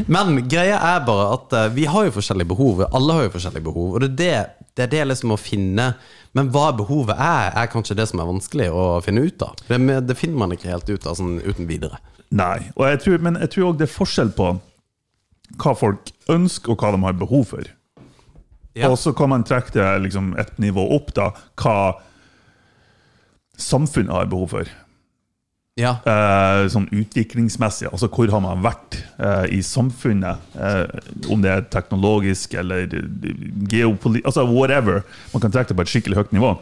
Men greia er bare at eh, vi har jo forskjellige behov. Alle har jo forskjellige behov. Og det er det, det, er det liksom å finne Men hva behovet er, er kanskje det som er vanskelig å finne ut av. Det, det finner man ikke helt ut av sånn uten videre. Nei, jeg tror, men jeg tror òg det er forskjell på hva folk ønsker, og hva de har behov for. Ja. Og så kan man trekke det liksom et nivå opp, da, hva samfunnet har behov for. Ja. Eh, sånn utviklingsmessig, altså hvor har man vært eh, i samfunnet? Eh, om det er teknologisk eller geopolitisk, altså whatever. Man kan trekke det på et skikkelig høyt nivå.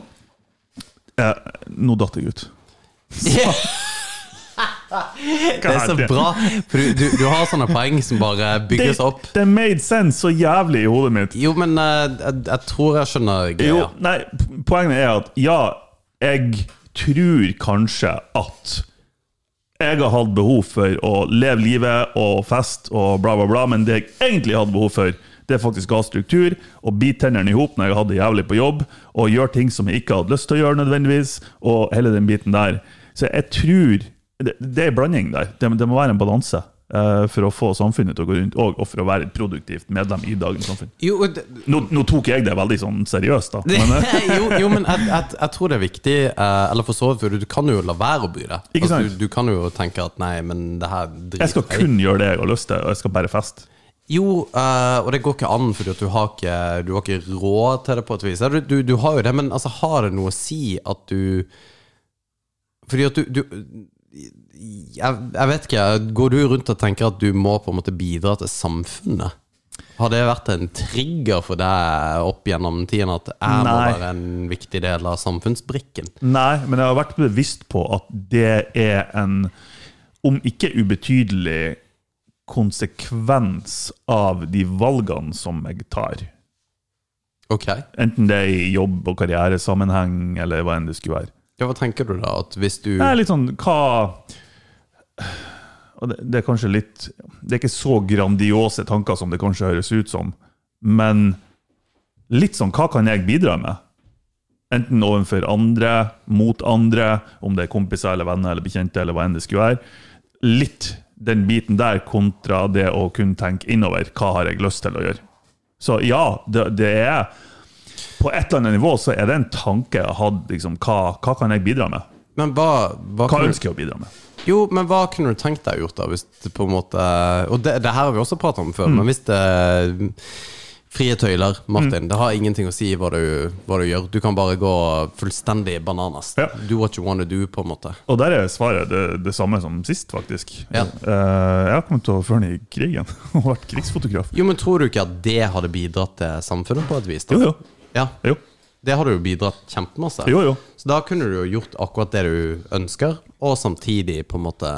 Eh, nå datt jeg ut. <laughs> Det er så bra, for du, du, du har sånne poeng som bare bygges opp. det made sense så jævlig i hodet mitt. Jo, men eh, jeg, jeg tror jeg skjønner Jo, nei, poenget er at ja, jeg tror kanskje at jeg har hatt behov for å leve livet og fest og bla, bla, bla, men det jeg egentlig hadde behov for, det er faktisk å ha struktur og bite tennene i hop når jeg hadde det jævlig på jobb, og gjøre ting som jeg ikke hadde lyst til å gjøre nødvendigvis, og hele den biten der. Så jeg tror Det, det er en blanding der. Det, det må være en balanse for å få samfunnet til å gå rundt, og, for å være et produktivt medlem i dagens samfunn. Jo, det, Nå, nå tok jeg det veldig sånn seriøst, da. Men, <laughs> eh, jo, jo, men jeg, jeg, jeg tror det er viktig eh, Eller for så vidt, for du kan jo la være å bry deg. Altså, du, du kan jo tenke at nei, men det her driter jeg skal jeg i. kun gjøre det jeg har lyst til, og jeg skal bare feste. Jo, uh, og det går ikke an, fordi du har ikke, du har ikke råd til det på et vis. Du, du, du har jo det, men altså, har det noe å si at du Fordi at du, du jeg, jeg vet ikke. Går du rundt og tenker at du må på en måte bidra til samfunnet? Har det vært en trigger for deg opp gjennom tiden at jeg må være en viktig del av samfunnsbrikken? Nei, men jeg har vært bevisst på at det er en, om ikke ubetydelig, konsekvens av de valgene som jeg tar. Ok. Enten det er i jobb- og karrieresammenheng, eller hva enn det skulle være. Ja, hva tenker du da? At hvis du Det er litt sånn hva det, det er kanskje litt Det er ikke så grandiose tanker som det kanskje høres ut som, men litt sånn Hva kan jeg bidra med? Enten overfor andre, mot andre, om det er kompiser eller venner eller bekjente, eller hva enn det skulle være. Litt den biten der kontra det å kunne tenke innover. Hva har jeg lyst til å gjøre? Så ja, det, det er På et eller annet nivå så er det en tanke jeg hatt. Liksom, hva, hva kan jeg bidra med? Men hva, hva, Hva ønsker jeg å bidra med? Jo, men hva kunne du tenkt deg gjort da? Hvis det på en måte Og det, det her har vi også pratet om før, Mm. men hvis det Frie tøyler, Martin. Det har ingenting å si hva du, hva du gjør. Du kan bare gå fullstendig bananas. Ja. Do what you want to do, på en måte. Og der er svaret det, det samme som sist, faktisk. Ja. Eh, jeg har kommet til å føre den i krigen <laughs> og vært krigsfotograf. Jo, men tror du ikke at det hadde bidratt til samfunnet på et vis? da? Jo, jo. Ja, jo. det hadde jo bidratt kjempemasse. jo, jo. Så da kunne du jo gjort akkurat det du ønsker, og samtidig på en måte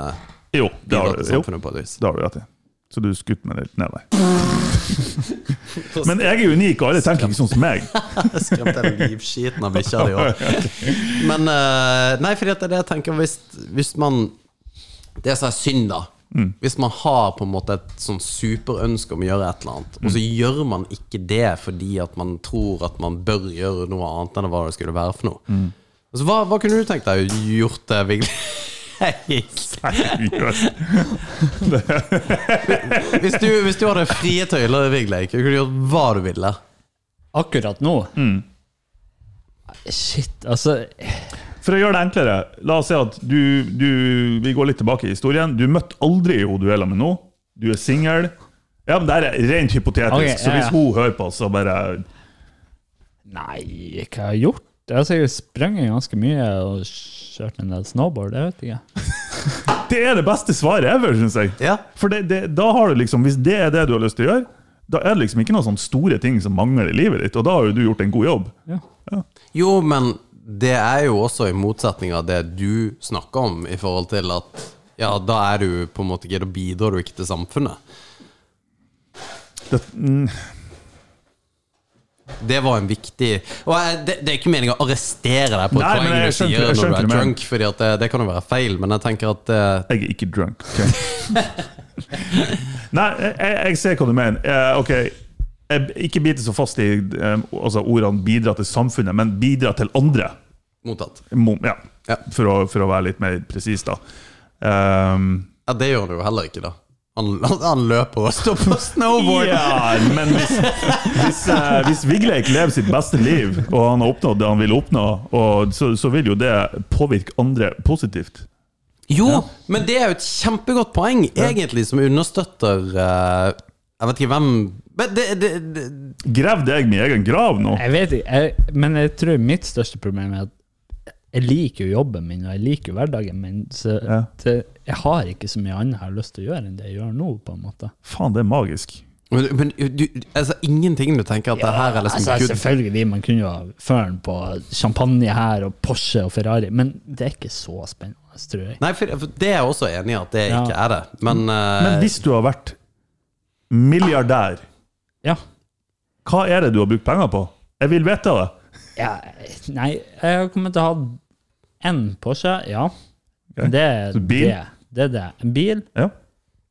Jo, det har, du- jo, på et vis. det har du rett i. Så du skutt meg litt ned der. <laughs> Men jeg er unik, og alle tenker ikke sånn som meg. <laughs> Skremte den livskiten av bikkja di òg. <laughs> Men eh, Nei, for det er det jeg tenker Hvis, hvis man Det som er synd, da. Hvis man har på en måte et sånn superønske om å gjøre et eller annet, og så gjør man ikke det fordi at man tror at man bør gjøre noe annet enn hva det skulle være for noe. Altså, hva, hva kunne du tenkt deg gjort det, Vigli? Seriøst. hvis, du, hvis du hadde frie tøyler, Vigli, kunne du gjort hva du ville? Akkurat nå Mm. Shit, altså For å gjøre det enklere, la oss si at du, du Vi går litt tilbake i historien. Du møtte aldri hun du er med nå. Du er singel. Ja, men det er rent hypotetisk, Okay, ja, så hvis hun hører på, så bare Nei, hva har jeg gjort? Jeg har sikkert sprunget ganske mye og kjørt en del snowboard. Det vet ikke. <laughs> Det er det beste svaret ever, syns jeg. Ja. For det, det, da har du liksom, Hvis det er det du har lyst til å gjøre, da er det liksom ikke noen sånne store ting som mangler i livet ditt, og da har jo du gjort en god jobb. Ja. Jo, men det er jo også i motsetning av det du snakker om, i forhold til at ja, da er du på en måte ikke Da bidrar du ikke til samfunnet. Det, mm, Det var en viktig Og det, det er ikke meningen å arrestere deg på et poeng du sier når du er drunk, Fordi det, det kan jo være feil, men jeg tenker at eh, jeg er ikke drunk. Okay. <laughs> Nei, jeg, jeg ser hva du mener. Uh, ok, Ikke bite så fast i eh, altså ordene 'bidra til samfunnet', men 'bidra til andre'. mottatt. Mo- Ja, Ja. For, å, for å være litt mer presis, da. Um, Ja, det gjør han jo heller ikke, da. Han, han, løper og står på snowboard. ja, men hvis, hvis, uh, hvis Vigleik lever sitt beste liv, og han har oppnådd det han vil oppnå, så, så vil jo det påvirke andre positivt. Jo, men det er jo et kjempegodt poeng, egentlig, som understøtter uh, Jeg vet ikke hvem Men det, det, det Gravde jeg min egen grav nå? Jeg vet ikke, jeg, men jeg tror mitt største problem er at jeg liker jo jobben min, og jeg liker jo hverdagen min, så Ja. det, jeg har ikke så mye annet jeg har lyst til å gjøre enn det jeg gjør nå, på en måte. Faen, det er magisk. Men, men du, altså, ingenting du tenker at det her er liksom altså, good selvfølgelig, man kunne jo ha føren på champagne her, og Porsche og Ferrari, men det er ikke så spennende, tror jeg. Nei, for, for det er jeg også enig i at det Ja. ikke er det. Men, uh, Men hvis du har vært milliardær, Ja. hva er det du har brukt penger på? Jeg vil vite det. ja nei, jeg har kommet til å ha en Porsche, ja. Okay. Det er det. Det er det. En bil, Ja.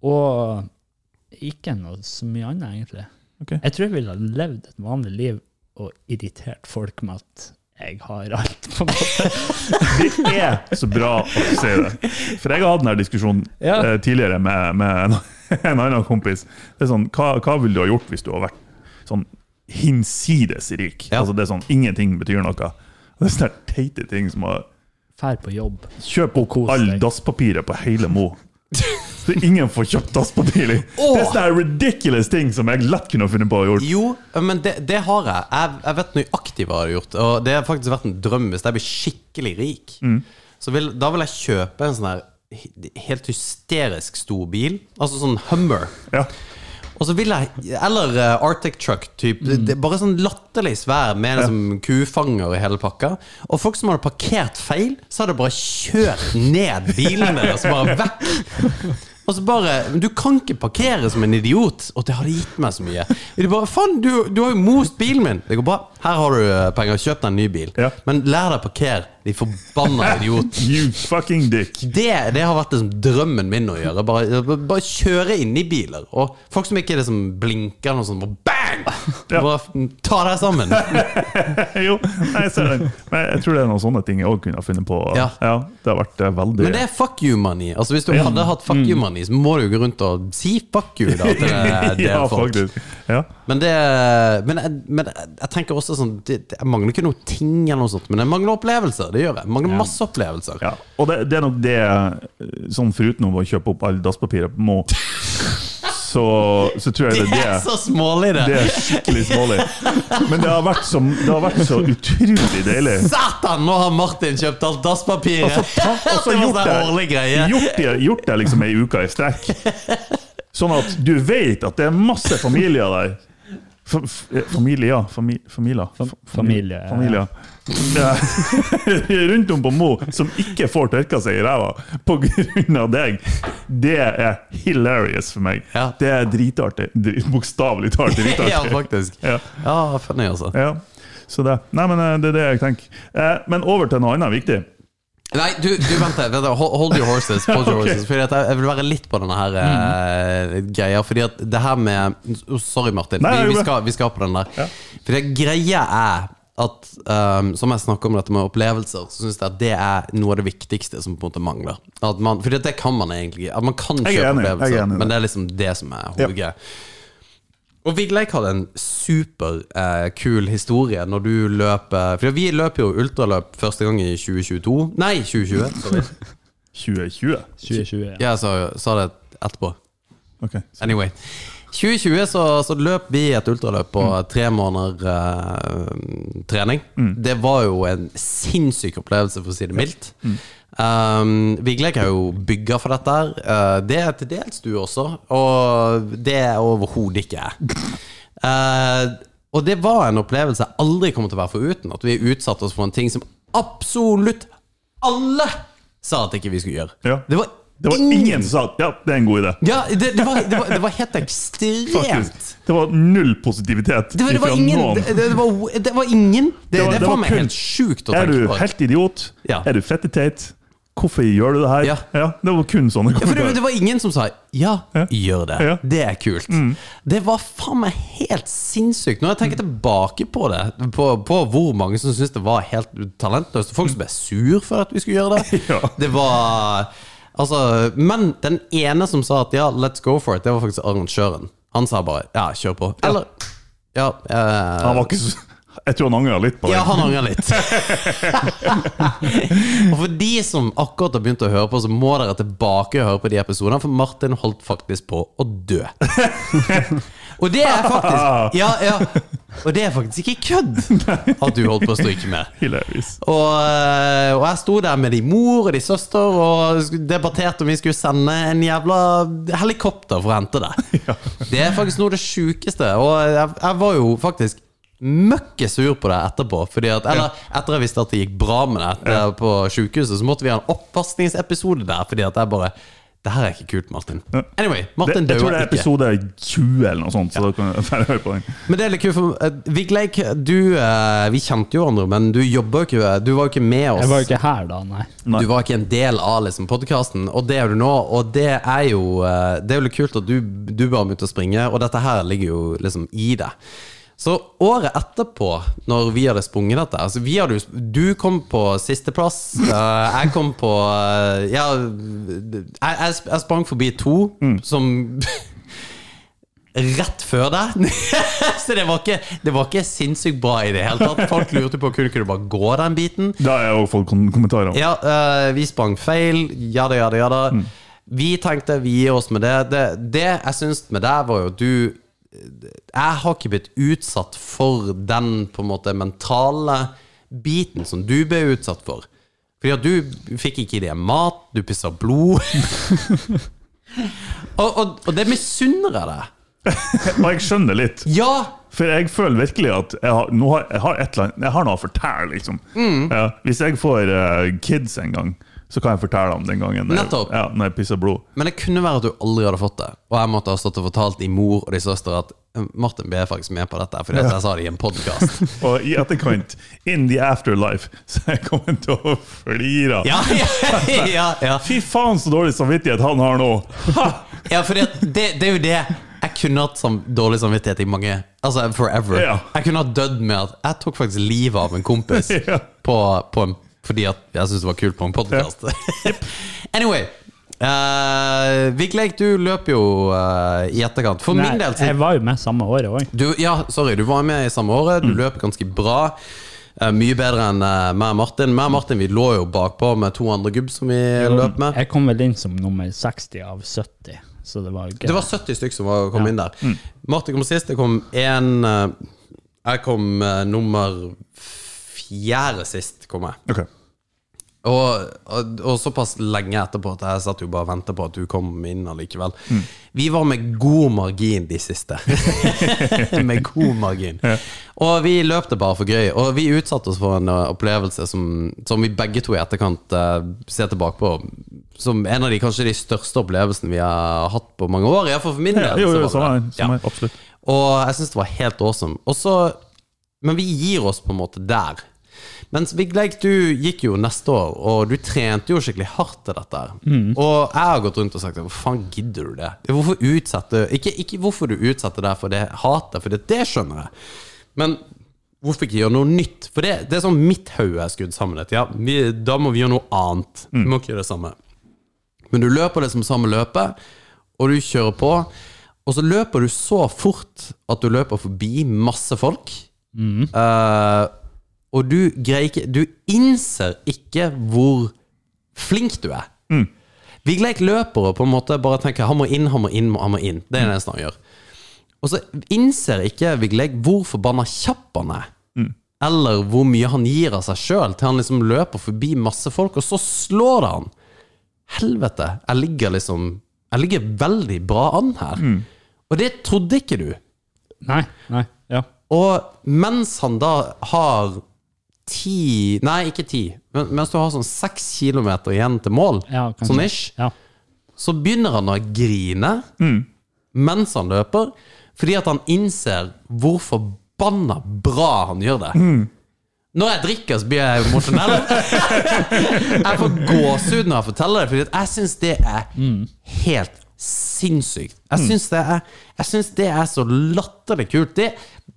og ikke noe så mye annet, egentlig. Okay. Jeg tror jeg ville ha levd et vanlig liv og irritert folk med at jeg har alt, på en måte. <laughs> Det er så bra å si det. For jeg har hatt denne diskusjonen Ja. eh, tidligere med, med en, <laughs> en annen kompis. Det er sånn, hva, hva ville du ha gjort hvis du hadde vært sånn hinsides rik? Ja. Altså det er sånn, Ingenting betyr noe. Det er sånne teite ting som å Fær på jobb. Kjøp opp Kos all deg. dasspapiret på hele Mo. Så ingen får kjøpt dasspapir. <laughs> Det er sånne ridiculous ting som jeg lett kunne funnet på å gjøre. Jo, men det, det har jeg. jeg. Jeg vet nøyaktig hva jeg har gjort. Og det har faktisk vært en drøm hvis jeg blir skikkelig rik. Mm. Så vil, da vil jeg kjøpe en sånn her he- helt hysterisk stor bil. Altså sånn Hummer. Ja. Og så vil jeg Eller uh, Arctic Truck. Typ, mm. det bare sånn latterlig svær med liksom kufanger i hele pakka. Og folk som hadde parkert feil, så hadde bare kjørt ned bilene deres bare vekk. Og så bare du kan ikke parkere som en idiot! Og det hadde gitt meg så mye. De bare Faen, du, du har jo most bilen min! Det går bra. Her har du eh, penger. Kjøp deg en ny bil. Ja. Men lær deg å parkere, de forbanna <laughs> idiot. You fucking dick. Det, det har vært liksom drømmen min å gjøre. Bare, bare kjøre inn i biler. Og folk som ikke liksom blinker noe sånt, bare bang! <laughs> Ja. Bare ta deg sammen. <laughs> jo, nei, jeg ser den. Men jeg tror det er noen sånne ting jeg òg kunne funnet på. Ja. Det har vært eh, veldig Men det er fuck you money. Altså Hvis du Ja. hadde hatt fuck you money, så må du jo gå rundt og si fuck you da, til det, det Ja, folk. faktisk. Ja. Men det Men, men jeg, tenker også sånn det, det, Jeg mangler ikke noe ting, eller noe sånt men jeg mangler opplevelser. Det gjør jeg. Mange, masse opplevelser. Ja, og det, det er nok det Sånn foruten å kjøpe opp all dasspapiret på Mo, <laughs> så, så tror jeg det Det er så smålig, det! Det er skikkelig smålig. Men det har vært så, det har vært så utrolig deilig. Satan! Nå har Martin kjøpt alt dasspapiret! Altså, ta, <laughs> altså, det gjort, det, greie. gjort, det, gjort det liksom ei uke i strekk. Sånn at du vet at det er masse familier der. F- familier, familier. familier. Fami, familier. Fa- familie, ja. familier. <laughs> Rundt om på Mo som ikke får tørka seg i ræva pga. deg. Det er hilarious for meg. Ja. Det er dritartig. Dri- Bokstavelig talt <laughs> dritartig. Ja, faktisk. Ja. Ja, funny, altså. Ja. Så det. Nei, men eh, det er det jeg tenker. Eh, Men over til noe annet viktig. Nei, du, du vent, vent, hold, your horses. Hold your <laughs> horses Fordi jeg, vil være litt på denne her eh, greia. Fordi at det her med oh, Sorry, Martin. Nei, vi, vi, skal, vi skal på den der. Ja. Fordi greia er at um, Som jeg snakker om dette med opplevelser, så syns jeg at det er noe av det viktigste som på en måte mangler. At man, fordi det kan man egentlig At man kan kjøpe enig, er opplevelser, enig det. men det er liksom det som er hovedgreia. Og Vigleik hadde en superkul eh, historie når du løp eh, For vi løper jo ultraløp første gang i 2022 Nei, 2020. Sorry. <laughs> 2020. 2020. Ja. Jeg sa, sa det etterpå. Ok. Anyway. 2020 så, så løp vi et ultraløp på tre måneder eh, trening. Det var jo en sinnssyk opplevelse, for å si det mildt. Um, Vigleik er jo bygga for dette. Eh, det er til dels du også, og det er overhodet ikke jeg. Uh, og det var en opplevelse jeg aldri kommer til å være foruten. At vi utsatte oss for en ting som absolutt alle sa at ikke vi skulle gjøre. Ja. Det var Det var ingen som sa ja, det er en god idé. ja, det, det, var, det, var, det var helt ekstremt. Faktisk. Det var null positivitet Det var, det var ingen. Det, var, det var ingen. Det, var- faen meg helt sjukt å tenke på. Er du helt idiot? Ja. Er du fetteteit? Hvorfor gjør du det her? Ja. Det var kun sånne Ja, for det, var ingen som sa 'ja, Ja. gjør det'. Ja. Mm. Det er kult. Det var faen meg helt sinnssykt. Når jeg tenker tilbake på det, på, på hvor mange som syntes det var helt talentløst, folk som ble sur for at vi skulle gjøre det. <laughs> Ja. Det var Altså, men den ene som sa at ja, let's go for it, det var faktisk arrangøren. Han sa bare ja, kjør på. Eller ja, eh, Han var ikke så Jeg tror han angrer litt på det. Ja, han angrer litt. <laughs> og for de som akkurat har begynt å høre på, så må dere tilbake og høre på de episodene, for Martin holdt faktisk på å dø. <laughs> Og det er <laughs> faktisk Ja, ja. Og det er faktisk ikke kødd at du holdt på å stryke med. <laughs> Hilarious. Og, eh, og jeg sto der med din mor og din søster og debatterte om vi skulle sende en jævla helikopter for å hente deg. <laughs> Det er faktisk noe av det sjukeste. Og jeg, jeg var jo faktisk møkke sur på det etterpå. Fordi at, eller etter jeg visste at det gikk bra med det eh, på sjukehuset, så måtte vi ha en oppvaskningsepisode der. Fordi at jeg bare Det her er ikke kult, Martin. Anyway, Det, jeg tror det er ikke. episode 20 eller noe sånt, så da kan jeg høre på den. Men det er litt kult, for uh, Vigleik, du uh, Vi kjente jo hverandre, men du jobba jo ikke Du var jo ikke med oss. Jeg var jo ikke her da, nei. Nei. Du var ikke en del av liksom, podkasten, og det er du nå. Og det er jo uh, Det er jo litt kult at du, du bare begynte å springe, og dette her ligger jo liksom i det. Så året etterpå, når vi hadde sprunget dette altså vi hadde Du kom på sisteplass. <laughs> eh, jeg kom på eh, Ja, jeg, jeg, jeg sprang forbi to som <laughs> Rett før deg. <laughs> Så det var, ikke, det var ikke sinnssykt bra i det hele tatt. Folk lurte på kunne du bare gå den biten. Da har jeg også fått kom kommentarer. Ja, eh, vi sprang feil. Jada, jada, jada. Vi tenkte vi gir oss med det. Det, det jeg syns med deg, var jo at du Jeg har ikke blitt utsatt for den på en måte mentale biten som du ble utsatt for. Fordi at du fikk ikke i deg mat, du pissa blod. <laughs> og, og, og det misunner jeg deg. <laughs> Og jeg skjønner litt. Ja! For jeg føler virkelig at jeg har, har, jeg har, annet, jeg har noe å fortelle, liksom. Mm. Ja, hvis jeg får uh, kids en gang, så kan jeg fortelle om den gangen Nettopp. ja, når jeg pisser blod. Men det kunne være at du aldri hadde fått det. Og jeg måtte ha stått og fortalt din mor og din søster at «Eh, Martin ble faktisk med på dette, fordi ja. jeg sa det i en podkast. <laughs> Og i etterkant, in the afterlife, <laughs> så jeg kommet til å flire. Ja, ja, ja. Fy faen, så dårlig samvittighet han har nå! Ja for det, det, det er jo det. Jeg kunne hatt sånn dårlig samvittighet i mange Altså forever. Ja. Jeg kunne ha dødd med at jeg tok faktisk livet av en kompis <laughs> på, på en, fordi jeg syntes det var kult på en podkast. <laughs> anyway. Uh, Vigleik, du løper jo uh, i etterkant. For nei min del jeg var jo med samme året òg. Ja, sorry, du var med i samme året. Mm. Du løp ganske bra. Uh, mye bedre enn uh, meg og Martin. Meg og Martin vi lå jo bakpå med to andre gubb som vi løp med. Jeg kom vel inn som nummer 60 av 70, så det var gøy. Det var 70 stykker som var, kom Ja. inn der. Mm. Martin kom sist. Jeg kom én Jeg kom eh, nummer fjerde sist, kom jeg. Ok. Og, og, og såpass lenge etterpå at jeg satt jo bare og ventet på at du kom inn allikevel. Mm. Vi var med god margin de siste. <laughs> med god margin. Og vi løp det bare for gøy. Og vi utsatte oss for en uh, opplevelse som, som vi begge to i etterkant uh, ser tilbake på som en av de kanskje de største opplevelsene vi har hatt på mange år. Iallfall for min del. Ja, jo, jo, det. samme, Ja. absolutt. Og jeg syns det var helt awesome. Også, men vi gir oss på en måte der. Mens Vigleik, du gikk jo neste år, og du trente jo skikkelig hardt til dette. Mm. Og jeg har gått rundt og sagt Hvor faen gidder du det? Hvorfor utsette Ikke, ikke hvorfor du utsetter det for det hatet, for det, det skjønner jeg. Men hvorfor ikke gjøre noe nytt? For det, det er sånn mitt hode er skrudd sammen. Ja, vi, da må vi gjøre noe annet. Vi må ikke gjøre det samme. Men du løper det som samme løpet, og du kjører på. Og så løper du så fort at du løper forbi masse folk. Eh, og du greier ikke Du innser ikke hvor flink du er. Vigleik løper og på en måte bare tenker 'han må inn, han må inn, han må inn'. Det er det eneste han gjør. Og så innser ikke Vigleik hvor forbanna kjapp han er. Eller hvor mye han gir av seg sjøl til han liksom løper forbi masse folk, og så slår det han. Helvete, jeg ligger liksom Jeg ligger veldig bra an her. Og det trodde ikke du. Nei, nei, ja. Og mens han da har ti Nei, ikke ti. Men mens du har sånn seks kilometer igjen til mål, ja sånn ish, Ja. så begynner han å grine mens han løper, fordi at han innser hvor forbanna bra han gjør det. Når jeg drikker, så blir jeg emosjonell. <laughs> jeg får gåsehud når jeg forteller det, Fordi jeg syns det er helt sinnssykt. Jeg syns det, det er så latterlig kult. Det,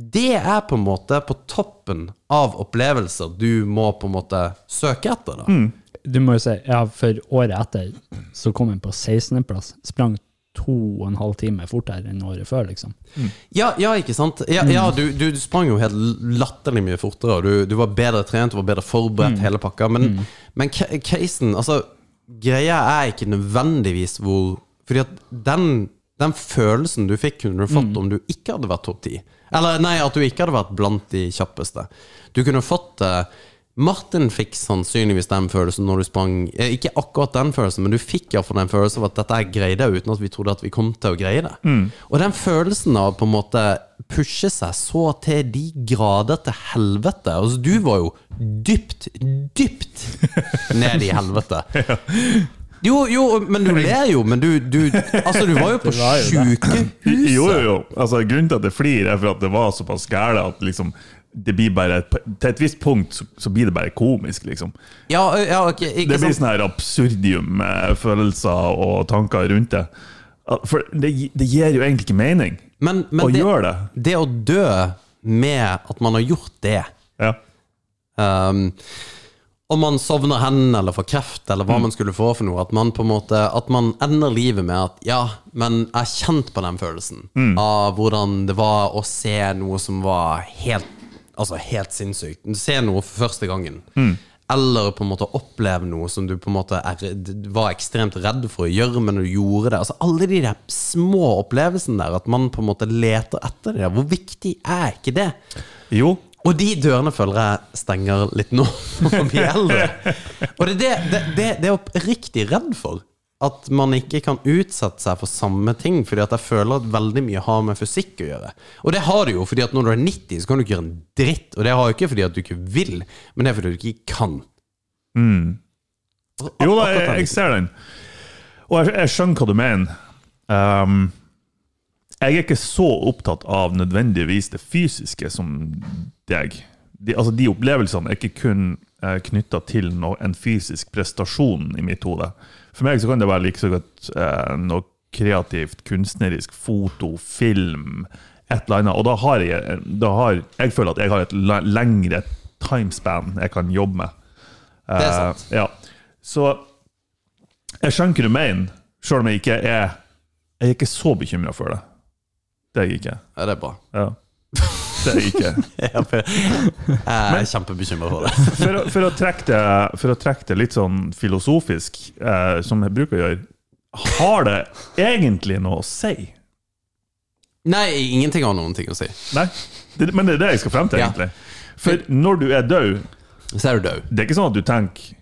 det er på en måte på toppen av opplevelser du må på en måte søke etter. da Du må jo si, ja, for året etter så kom jeg på 16.-plass. Sprang to og en halv time fortere enn året før, liksom. Ja, ja, ikke sant? Ja, ja du, du, du sprang jo helt latterlig mye fortere. og Du, du var bedre trent, du var bedre forberedt, hele pakka. Men, men casen Altså, greia er ikke nødvendigvis hvor Fordi at den, Den følelsen du fikk, kunne du fått om du ikke hadde vært topp ti. Eller nei, at du ikke hadde vært blant de kjappeste. Du kunne fått eh, Martin fikk sannsynligvis den følelsen når du sprang eh, Ikke akkurat den følelsen, men du fikk iallfall den følelsen av at dette er greide uten at vi trodde at vi kom til å greie det. Og den følelsen av på en måte pushe seg så til de grader til helvete Altså, du var jo dypt, dypt <laughs> ned i helvete. Jo, jo, men du ler jo, men du, du Altså, du var jo <laughs> på sjukehuset. Jo, jo, jo. Altså, grunnen til at jeg flirer, er for at det var såpass gæle at liksom det blir bare, Til et visst punkt så, så blir det bare komisk, liksom. Ja, ja, okay, ikke Det blir sånn her absurdium følelser og tanker rundt det. For det, det gir jo egentlig ikke mening Men, å det, gjøre det. det å dø med at man har gjort det Ja. um, Om man sovner hen eller får kreft, eller hva man skulle få for noe. At man på en måte At man ender livet med at Ja, men jeg er kjent på den følelsen av hvordan det var å se noe som var helt Altså helt sinnssykt. Se noe for første gangen. Eller på en måte oppleve noe som du på en måte er, var ekstremt redd for å gjøre, men du gjorde det. Altså Alle de der små opplevelsene der, at man på en måte leter etter det. Hvor viktig er ikke det? Jo, Og de dørene føler jeg stenger litt nå, når vi blir eldre. Og det er det, det, det, det er jeg oppriktig redd for. At man ikke kan utsette seg for samme ting, fordi at jeg føler at veldig mye har med fysikk å gjøre. Og det har det jo, fordi at når du er 90, så kan du ikke gjøre en dritt. Og det har jo ikke fordi at du ikke vil, men det er fordi du ikke kan. Mm. jo da, jeg, jeg ser den. Og jeg, jeg skjønner hva du mener. Um, jeg er ikke så opptatt av nødvendigvis det fysiske som deg. De, altså de opplevelsene er ikke kun eh, knytta til no, en fysisk prestasjon i mitt hode. For meg så kan det være like så godt eh, noe kreativt, kunstnerisk, foto, film, et eller annet. Og da har jeg, da har, jeg føler at jeg har et lengre timespan jeg kan jobbe med. Det er sant. Eh, ja. Så jeg skjønner hva du mener, sjøl om jeg ikke er Jeg er ikke så bekymra for det. Det er jeg ikke. Ja, det er bra. Ja. Det er jeg ikke. <laughs> Jeg er kjempebekymra for det. <laughs> For, å- for, å trekke det, for å trekke det litt sånn filosofisk, eh, som jeg bruker å gjøre, har det egentlig noe å si? Nei, ingenting har noen ting å si. Nei, det, men det er det jeg skal frem til, egentlig. For når du er død, Så er du død. det er ikke sånn at du tenker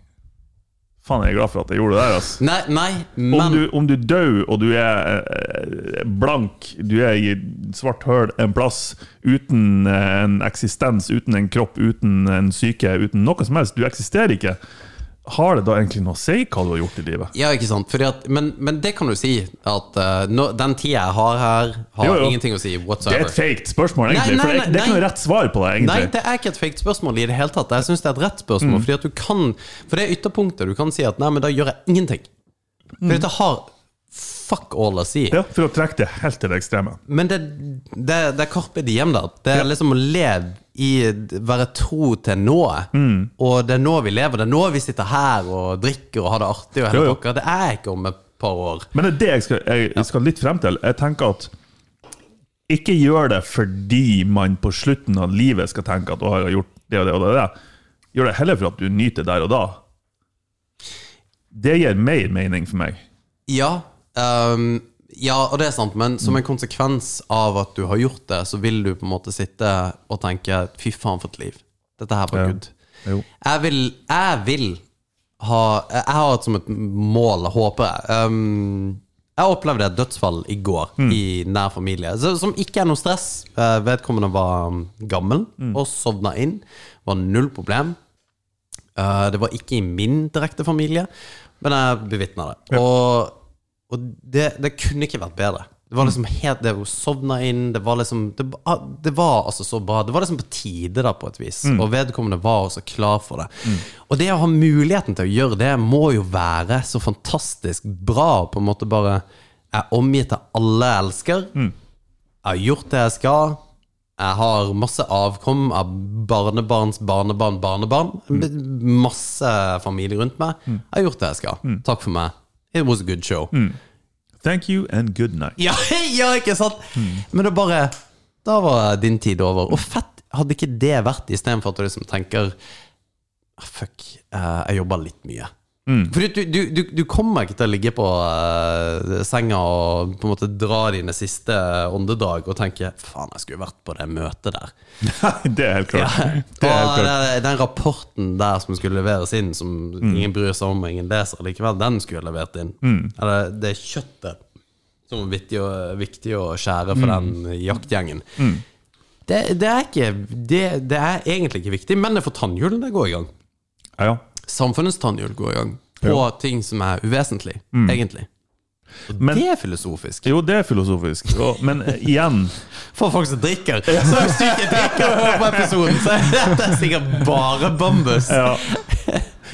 Faen, jeg er glad for at jeg gjorde det der, altså. Nei, nei, Om du, om du dør og du er eh, blank, du er i svart høl en plass, uten eh, en eksistens, uten en kropp, uten en syke, uten noe som helst, du eksisterer ikke, har det da egentlig noe å si hva du har gjort i livet? Ja, ikke sant? At, men, men det kan du si. At uh, no, den tida jeg har her, har Jo, jo. ingenting å si Det er et whatsoever. fake spørsmål, egentlig. Nei, nei, for det, det er ikke noe rett svar på det, egentlig. Nei, det er ikke et fake spørsmål i det hele tatt. Jeg syns det er et rett spørsmål. Du kan For det er ytterpunktet. Du kan si at nei, men da gjør jeg ingenting. For dette har fuck all å si. Ja, For å trekke det helt til det ekstreme. Men det, det, det er Carpe Diem da. Det er liksom å leve i Være tro til nået. Og det er nå vi lever. Det er nå vi sitter her og drikker og har det artig. Og Jo, jo. Det er ikke om et par år. Men det er det jeg skal, jeg, jeg skal litt frem til. Jeg tenker at ikke gjør det fordi man på slutten av livet skal tenke at å, jeg har gjort det og det og det. det. Gjør det heller for at du nyter der og da. Det gir mer mening for meg. Ja, ehm, ja, og det er sant, men som en konsekvens av at du har gjort det, så vil du på en måte sitte og tenke Fy faen, for et liv. Dette her var Ja. good. Jeg vil, jeg vil ha Jeg har hatt som et mål, håper jeg. Um, jeg opplevde et dødsfall i går i nær familie, så, som ikke er noe stress. Eh, vedkommende var gammel gammel og sovna inn. Var null problem. Uh, det var ikke i min direkte familie, men jeg bevitna det. Og, og det, det kunne ikke vært bedre. Det var liksom helt Det hun sovna inn, det var liksom det, det var altså så bra. Det var liksom på tide, da, på et vis. Og vedkommende var også klar for det. Og det å ha muligheten til å gjøre det, må jo være så fantastisk bra. På en måte bare Jeg er omgitt av alle jeg elsker. Jeg har gjort det jeg skal. Jeg har masse avkom av barnebarns barnebarn, barnebarn. Masse familie rundt meg. Jeg har gjort det jeg skal. Takk for meg. It was a good show. Thank you and good night. Ja, <laughs> ja, ikke sant? Men det bare Da var din tid over. Og fett hadde ikke det vært, istedenfor at du liksom tenker «Ah, Fuck, eh, jeg jobber litt mye. Fordi du, du, du, du kommer ikke til å ligge på uh, senga og på en måte dra dine siste åndedrag og tenke 'faen, jeg skulle vært på det møtet der'. <laughs> det er helt klart. Ja. Det er helt Og klart. den, rapporten der som skulle leveres inn, som ingen bryr seg om og ingen leser likevel, den skulle jeg levert inn. Eller det kjøttet som er viktig, å- viktig å skjære for den jaktgjengen. Det, det, er ikke, det, det er egentlig ikke viktig, men det får tannhjulene gå i gang. Ja, ja. Samfunnets tannhjul går i gang på ting som er uvesentlig, egentlig. Og Men- det er filosofisk. Jo, det er filosofisk. Og, men eh, igjen <laughs> For folk som drikker. Så er ikke drikker på <laughs> episoden, så er dette sikkert bare bambus. ja.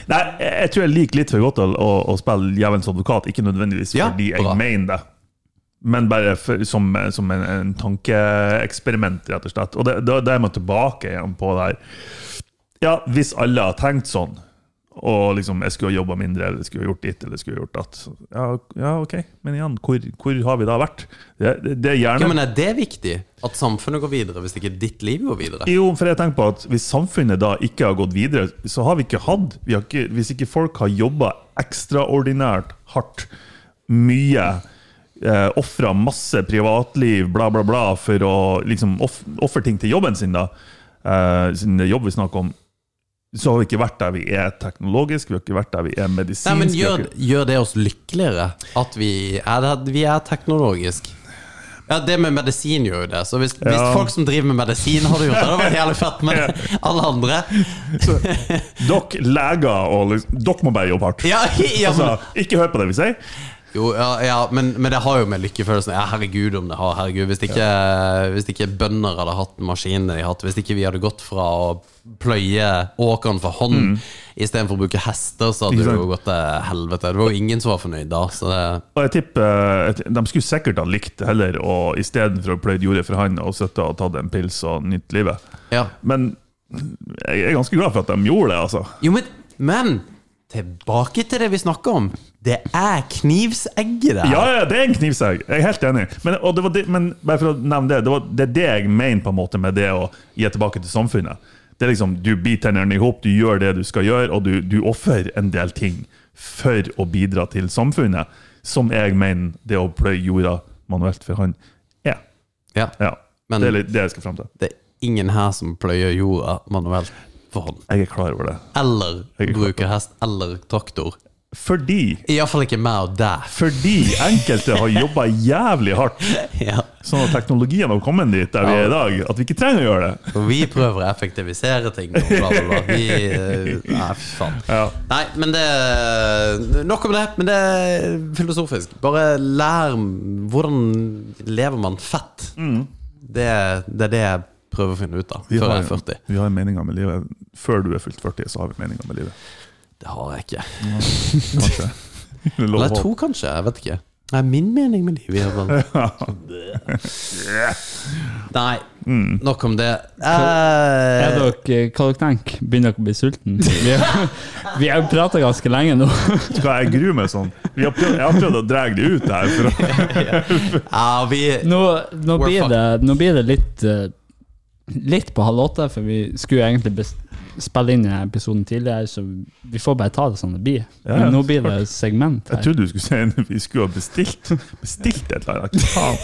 Nei, jeg tror jeg liker litt for godt å, å, spille djevelens advokat. Ikke nødvendigvis Ja, fordi jeg mener det, men bare for, som, som en, en tankeeksperiment, rett og slett. Og da er man tilbake igjen på det her. Ja, hvis alle har tenkt sånn, og liksom jeg skulle ha jobba mindre, eller skulle ha gjort ditt, eller skulle ha gjort datt ja, ja, ok, men igjen, hvor, hvor har vi da vært? Det, det, det er gjerne Ja, men er det viktig? At samfunnet går videre, hvis ikke ditt liv går videre? Jo, for jeg tenker på at Hvis samfunnet da ikke har gått videre, så har vi ikke hatt vi har ikke, Hvis ikke folk har jobba ekstraordinært hardt, mye, eh, ofra masse privatliv, bla, bla, bla, for å liksom offer ofre ting til jobben sin, da, eh, er jobb vi snakker om, så har vi ikke vært der vi er teknologisk, vi har ikke vært der vi er medisinsk. Nei, men gjør, ikke- gjør det oss lykkeligere? At vi er, vi er teknologisk? Ja, det med medisin gjør jo det. Så hvis, hvis folk som driver med medisin hadde gjort det, hadde vært jævlig fett. med <laughs> alle andre Dere leger og Dere må bare jobbe hardt. Ja, <laughs> ja men, Altså, ikke hør på det vi sier. jo, ja, ja men, men det har jo med lykkefølelsen Ja, herregud om det har. Herregud, Hvis ikke, hvis ikke bønder hadde hatt maskinene de har hatt, hvis ikke vi hadde gått fra å pløye åkeren for hånd Mm. istedenfor å bruke hester, så hadde det jo gått til helvete. Det var jo ingen som var fornøyd da. Så det Og jeg tipper De skulle sikkert ha likt heller å istedenfor å pløye jordet for hånd og sitte og tatt en pils og nytt livet. Ja. Men jeg er ganske glad for at de gjorde det, altså. Jo, men, men tilbake til det vi snakker om. Det er knivsegget der. Ja, ja, det er en knivsegg. Jeg er helt enig. Men, det var det, men bare for å nevne det, det, var, det er det jeg mener på en måte med det å gi tilbake til samfunnet. Det er liksom, Du biter tennene i hop, du gjør det du skal gjøre, og du, du ofrer en del ting for å bidra til samfunnet, som jeg mener det å pløye jorda manuelt for hånd er. Ja. Ja, Men- det er litt det jeg skal frem til. Det er ingen her som pløyer jorda manuelt for hånd. Jeg er klar over det. Eller er bruker hest eller traktor. Fordi Iallfall ikke meg og deg. fordi enkelte har jobba jævlig hardt, <laughs> Ja. Sånn at teknologien har kommet dit der vi er i dag, at vi ikke trenger å gjøre det. Vi prøver å effektivisere ting. Og bla, bla, bla. Vi, eh, nei, fy faen. Ja. Nei, men det Nok om det. Men det er filosofisk. Bare lær hvordan lever man fett. Det, det er det jeg prøver å finne ut av Vi før har, jeg er 40. vi har meninger med livet. Før du er fylt 40, så har vi meninger med livet. Det har jeg ikke. Kanskje. <laughs> Det er Eller jeg tror kanskje. Jeg vet ikke. Det er min mening med livet. i hvert fall. <laughs> Nei, Mm. nok om det. Er Eh, dere, hva dere tenker Begynner dere å bli sulten? <laughs> Vi har, vi har prata ganske lenge nå. Skal jeg gruer meg sånn. Vi har prøvd, jeg har prøvd å dra det ut her. For å, <laughs> ja, vi Nå, nå, blir, det, nå blir det litt eh, Litt på halv åtte, for vi skulle egentlig bes- spille inn denne episoden tidligere, så vi får bare ta det som det blir. Ja, Men nå blir det segment her. jeg trodde du skulle si at vi skulle ha bestilt Bestilt et eller annet. Faen.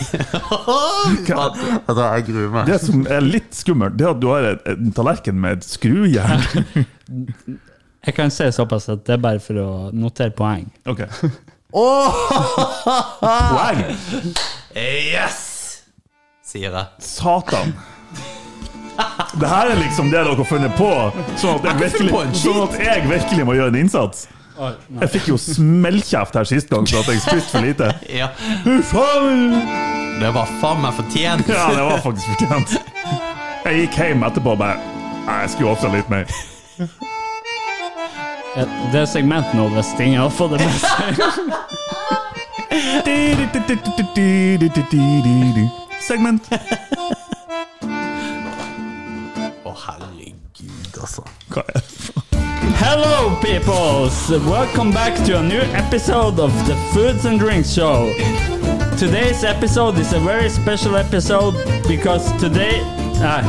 <laughs> Altså, jeg gruer meg. Det som er litt skummelt, det er at du har en tallerken med et skrujern. <laughs> Jeg kan si såpass at det er bare for å notere poeng. Ok. Åh! Poeng! Yes! Sier jeg. Satan. Det her er liksom det dere har funnet på, sånn at jeg, virkelig, sånn at jeg virkelig må gjøre en innsats. Jeg fikk jo smellkjeft her sist gang for at jeg spiste for lite. Ja. Det var faen meg fortjent. Ja, det var faktisk fortjent. Jeg gikk hjem etterpå og bare Nei, jeg skulle ofra litt mer. Det er segment nå, hvis ingen har fått det med seg. Segment. Herregud, altså. Hva er det? Hello, peoples! Welcome back to a new episode of the Foods and Drinks Show. Today's episode is a very special episode because today. Nei.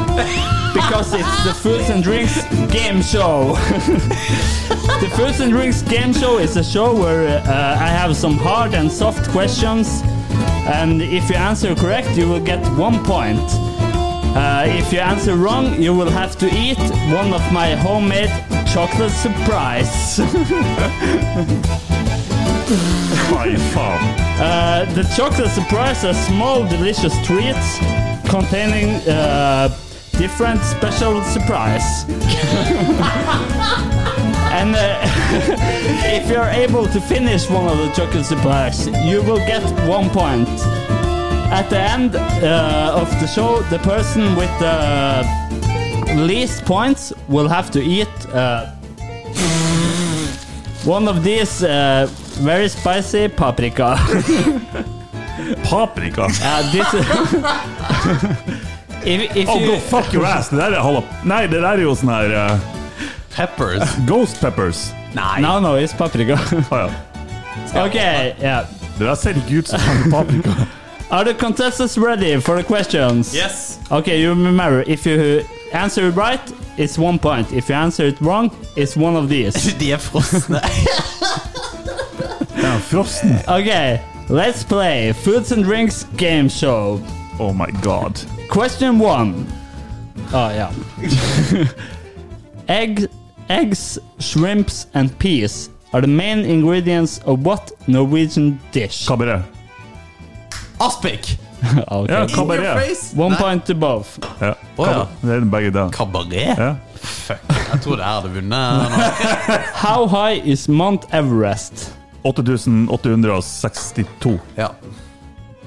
because it's the Foods and Drinks game show. <laughs> the Foods and Drinks game show is a show where uh, I have some hard and soft questions, and if you answer correct, you will get one point. Uh, if you answer wrong, you will have to eat one of my homemade chocolate surprise. <laughs> Uh, the chocolate surprise are small, delicious treats containing uh, different special surprise. <laughs> and uh, <laughs> if you're able to finish one of the chocolate surprise, you will get one point. At the end uh, of the show, the person with the least points will have to eat uh, one of these uh, very spicy paprika. <laughs> Paprika. <laughs> Uh, this if, if Oh, you, go fuck your ass! Det der er halap... Nei, det der er jo sånn her eh, Peppers. Ghost peppers. Nei. No, no, it's paprika. Oh, ja. okay, yeah. Det der ser ikke ut som paprika. <laughs> Are the contestants ready for the questions? Yes. Okay, you remember, if you answer it right, it's one point. If you answer it wrong, it's one of these. <laughs> De er frosne. <laughs> Den er frossen. Okay, let's play Foods and Drinks game show. Oh my god. Question one. Oh, yeah. <laughs> Egg, eggs, shrimps, and peas are the main ingredients of what Norwegian dish? Kabaret. Aspik. <laughs> Okay. Ja, kabaret. One Nei. point to both. Ja. Oh, ja. Det er begge der. Kabaret? Ja. Fuck. Jeg tror det er hadde vunnet. <laughs> How high is Mount Everest? 8862. Ja.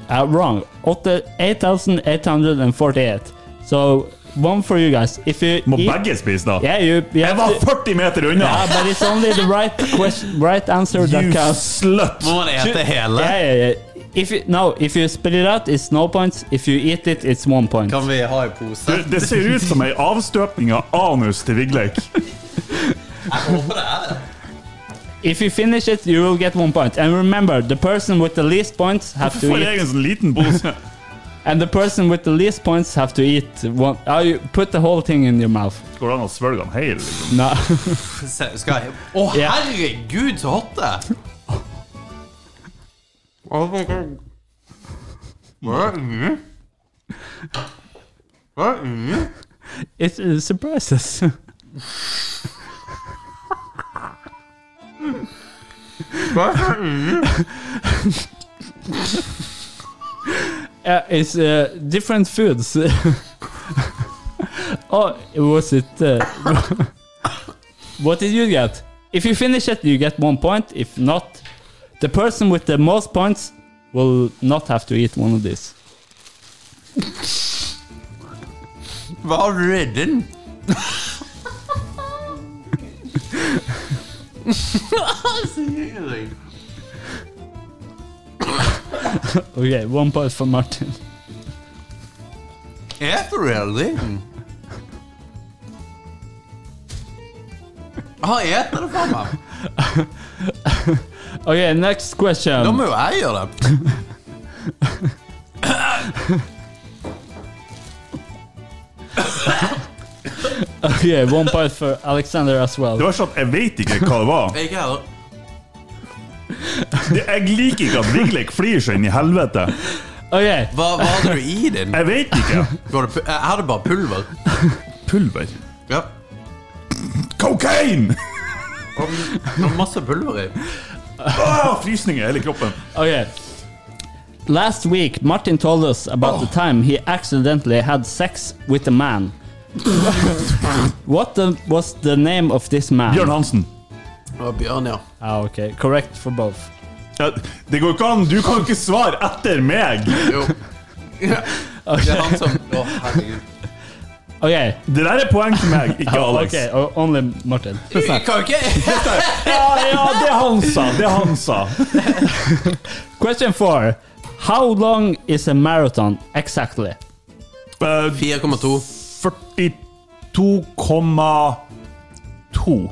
Uh, wrong. 8,848. So one for you guys. If you Må eat- begge spise, da? Yeah, you. you Jeg var 40 meter unna! yeah, but it's only the right question, right answer that counts. You slut! Må man ete hele? Yeah, yeah, yeah. If you, no, if you spit it out, it's no points. If you eat it, it's one point. Kan vi ha i pose? Det, det ser ut som ei avstøpning av anus til Vigleik. <laughs> If you finish it, you will get one point. And remember, the person with the least points have to eat. egen sånn liten pose. <laughs> And the person with the least points have to eat one. Oh, you put the whole thing in your mouth. Går det an å svelge den hel? Liksom? No. <laughs> Jeg Å, herregud, så hot det er! Oh my god. Hva det? Hva er det? It uh, surprises. Det? Uh, it's uh, different foods. <laughs> oh, was it? Uh, <laughs> what did you get? If you finish it, you get one point. If not, the person with the most points will not have to eat one of these. Du i den? Okay, one point for Martin. Er Hele tiden? Han eter det for meg. Okay, next Da question. må jo jeg gjøre det. OK, one point for Alexander as Det well. var sånn at Jeg vet ikke hva det var. Ikke heller. Det- Jeg liker ikke at Vigleik flyr seg inn i helvete. Okay, Hva, hva hadde du i din? Jeg vet ikke. Var det, jeg hadde bare pulver. Pulver. Ja. Cocaine! Og og masse pulver i. Ah, frysninger i hele kroppen. okay. Last week, Martin told us about the time he accidentally had sex with a man. what the, was the name of this man? Bjørn Hansen. Og Bjørn, ja. Ah, ok. correct for both. Ja, det går ikke an. Du kan ikke svare etter meg. Jo. <laughs> Ja. Det er han som Å, herregud. Okay. Det der er poeng til meg, ikke <laughs> Alex. okay, oh, only Martin. Kan ikke <laughs> Ja, ja, det han sa. Det han sa. <laughs> Question four. How long is a marathon exactly? Eh, 4,2. 42,2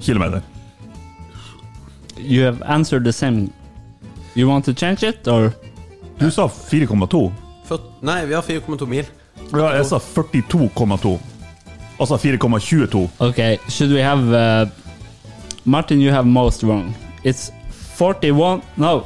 kilometer. You have answered the same. You want to change it or? Du sa 4,2. Nei, vi har 4,2 mil. Ja, jeg sa 42,2. Altså 4,22. Okay, should we have uh, Martin? You have most wrong. It's forty-one. No,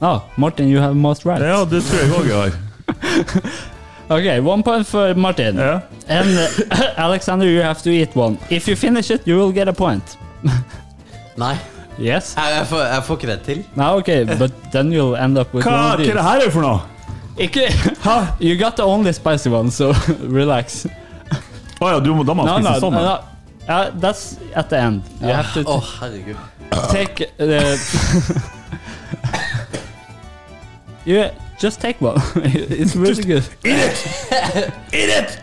no, Martin, you have most right. Ja, det tror jeg òg jeg har. <laughs> Okay, one point for Martin. Ja. And uh, <coughs> Alexander, you have to eat one. If you finish it, you will get a point. <laughs> Nei. Yes. Jeg, jeg, får, jeg får ikke det til. No, ok, but then you'll end up with Hva, one hva er det her er for noe? Ikke You got the only spicy one, so <laughs> relax. Å ja, du må, da må No, man no, spise no, sånn. no. Uh, that's at the end. You have to Å, herregud. take. the. <laughs> you just take one. <laughs> it's really good. Eat it!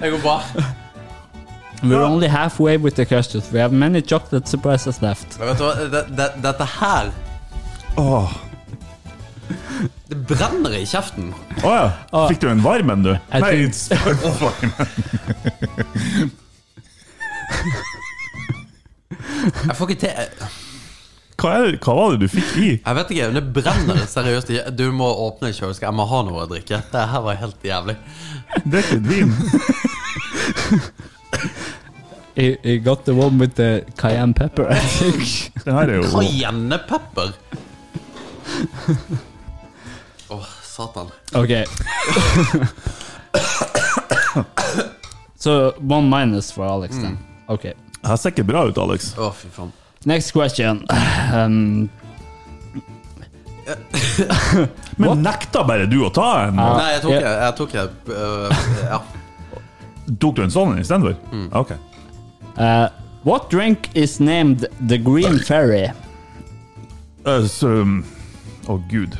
Det går bra. We're only halfway with the custard. We have many chocolate surprises left. Men Vet du hva, det, det, dette her Åh. <laughs> Det brenner i kjeften. Å ja. Fikk du en varm en, du? Jeg Nei, <laughs> it's varm. Jeg får ikke til Hva, er, det- hva var det du fikk i? Jeg vet ikke, men det brenner seriøst. Du må åpne kjøleskapet. Jeg må ha noe å drikke. Det her var helt jævlig. Drikk litt vin. I, you got the one with the cayenne pepper, I think. Det her er jo Cayennepepper. Å, satan. Så, so one minus for Alex then. Ok. Det her ser ikke bra ut, Alex. Å, fy faen. Next question. Um, <laughs> Men nekta bare du å ta en? Ja. Nei, jeg tok, ja. jeg tok øh, Ja. Tok du en sånn istedenfor? Ok. uh, what drink is named the Green Fairy? Eh, så um, Å, gud.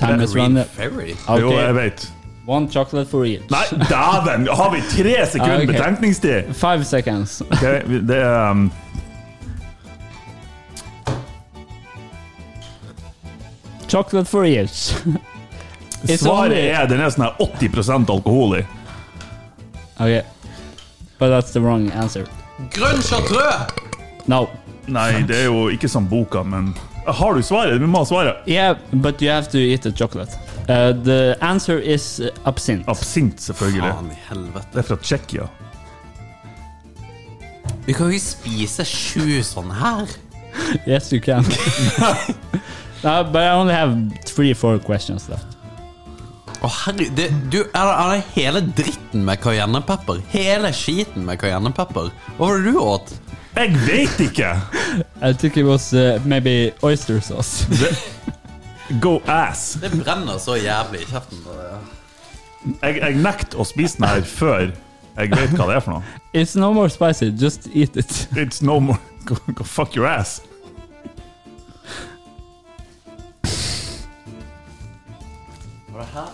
Time is running. okay. Jo, jeg vet. one chocolate for each. Nei, dæven! Har vi tre sekunder Ah, ok. betenkningstid? Five seconds. Ok, det er um, chocolate for each. <laughs> It's Svaret only- er den er sånn 80 alkohol i. okay. But that's the wrong answer. Grønn chartreux! No. Nei, det er jo ikke som boka, men Har du svaret? Vi må ha svaret. Yeah, but you have to eat a chocolate. Uh, the answer is absint. Absint, selvfølgelig. Faen i helvete. Det er fra Tsjekkia. Du kan jo ikke spise sju sånn her. <laughs> Yes, you can. <laughs> no, but I only have three, four questions left. Å herregud, det, du, er det, er det hele dritten med cayennepepper? Hele skiten med cayennepepper? Hva var det du åt? Jeg vet ikke! I think it was uh, maybe oyster sauce. Go ass. Det brenner så jævlig i kjeften. Jeg, jeg nekter å spise den her før jeg vet hva det er for noe. it's no more spicy, just eat it. It's no more Go, go fuck your ass. Hva er det her?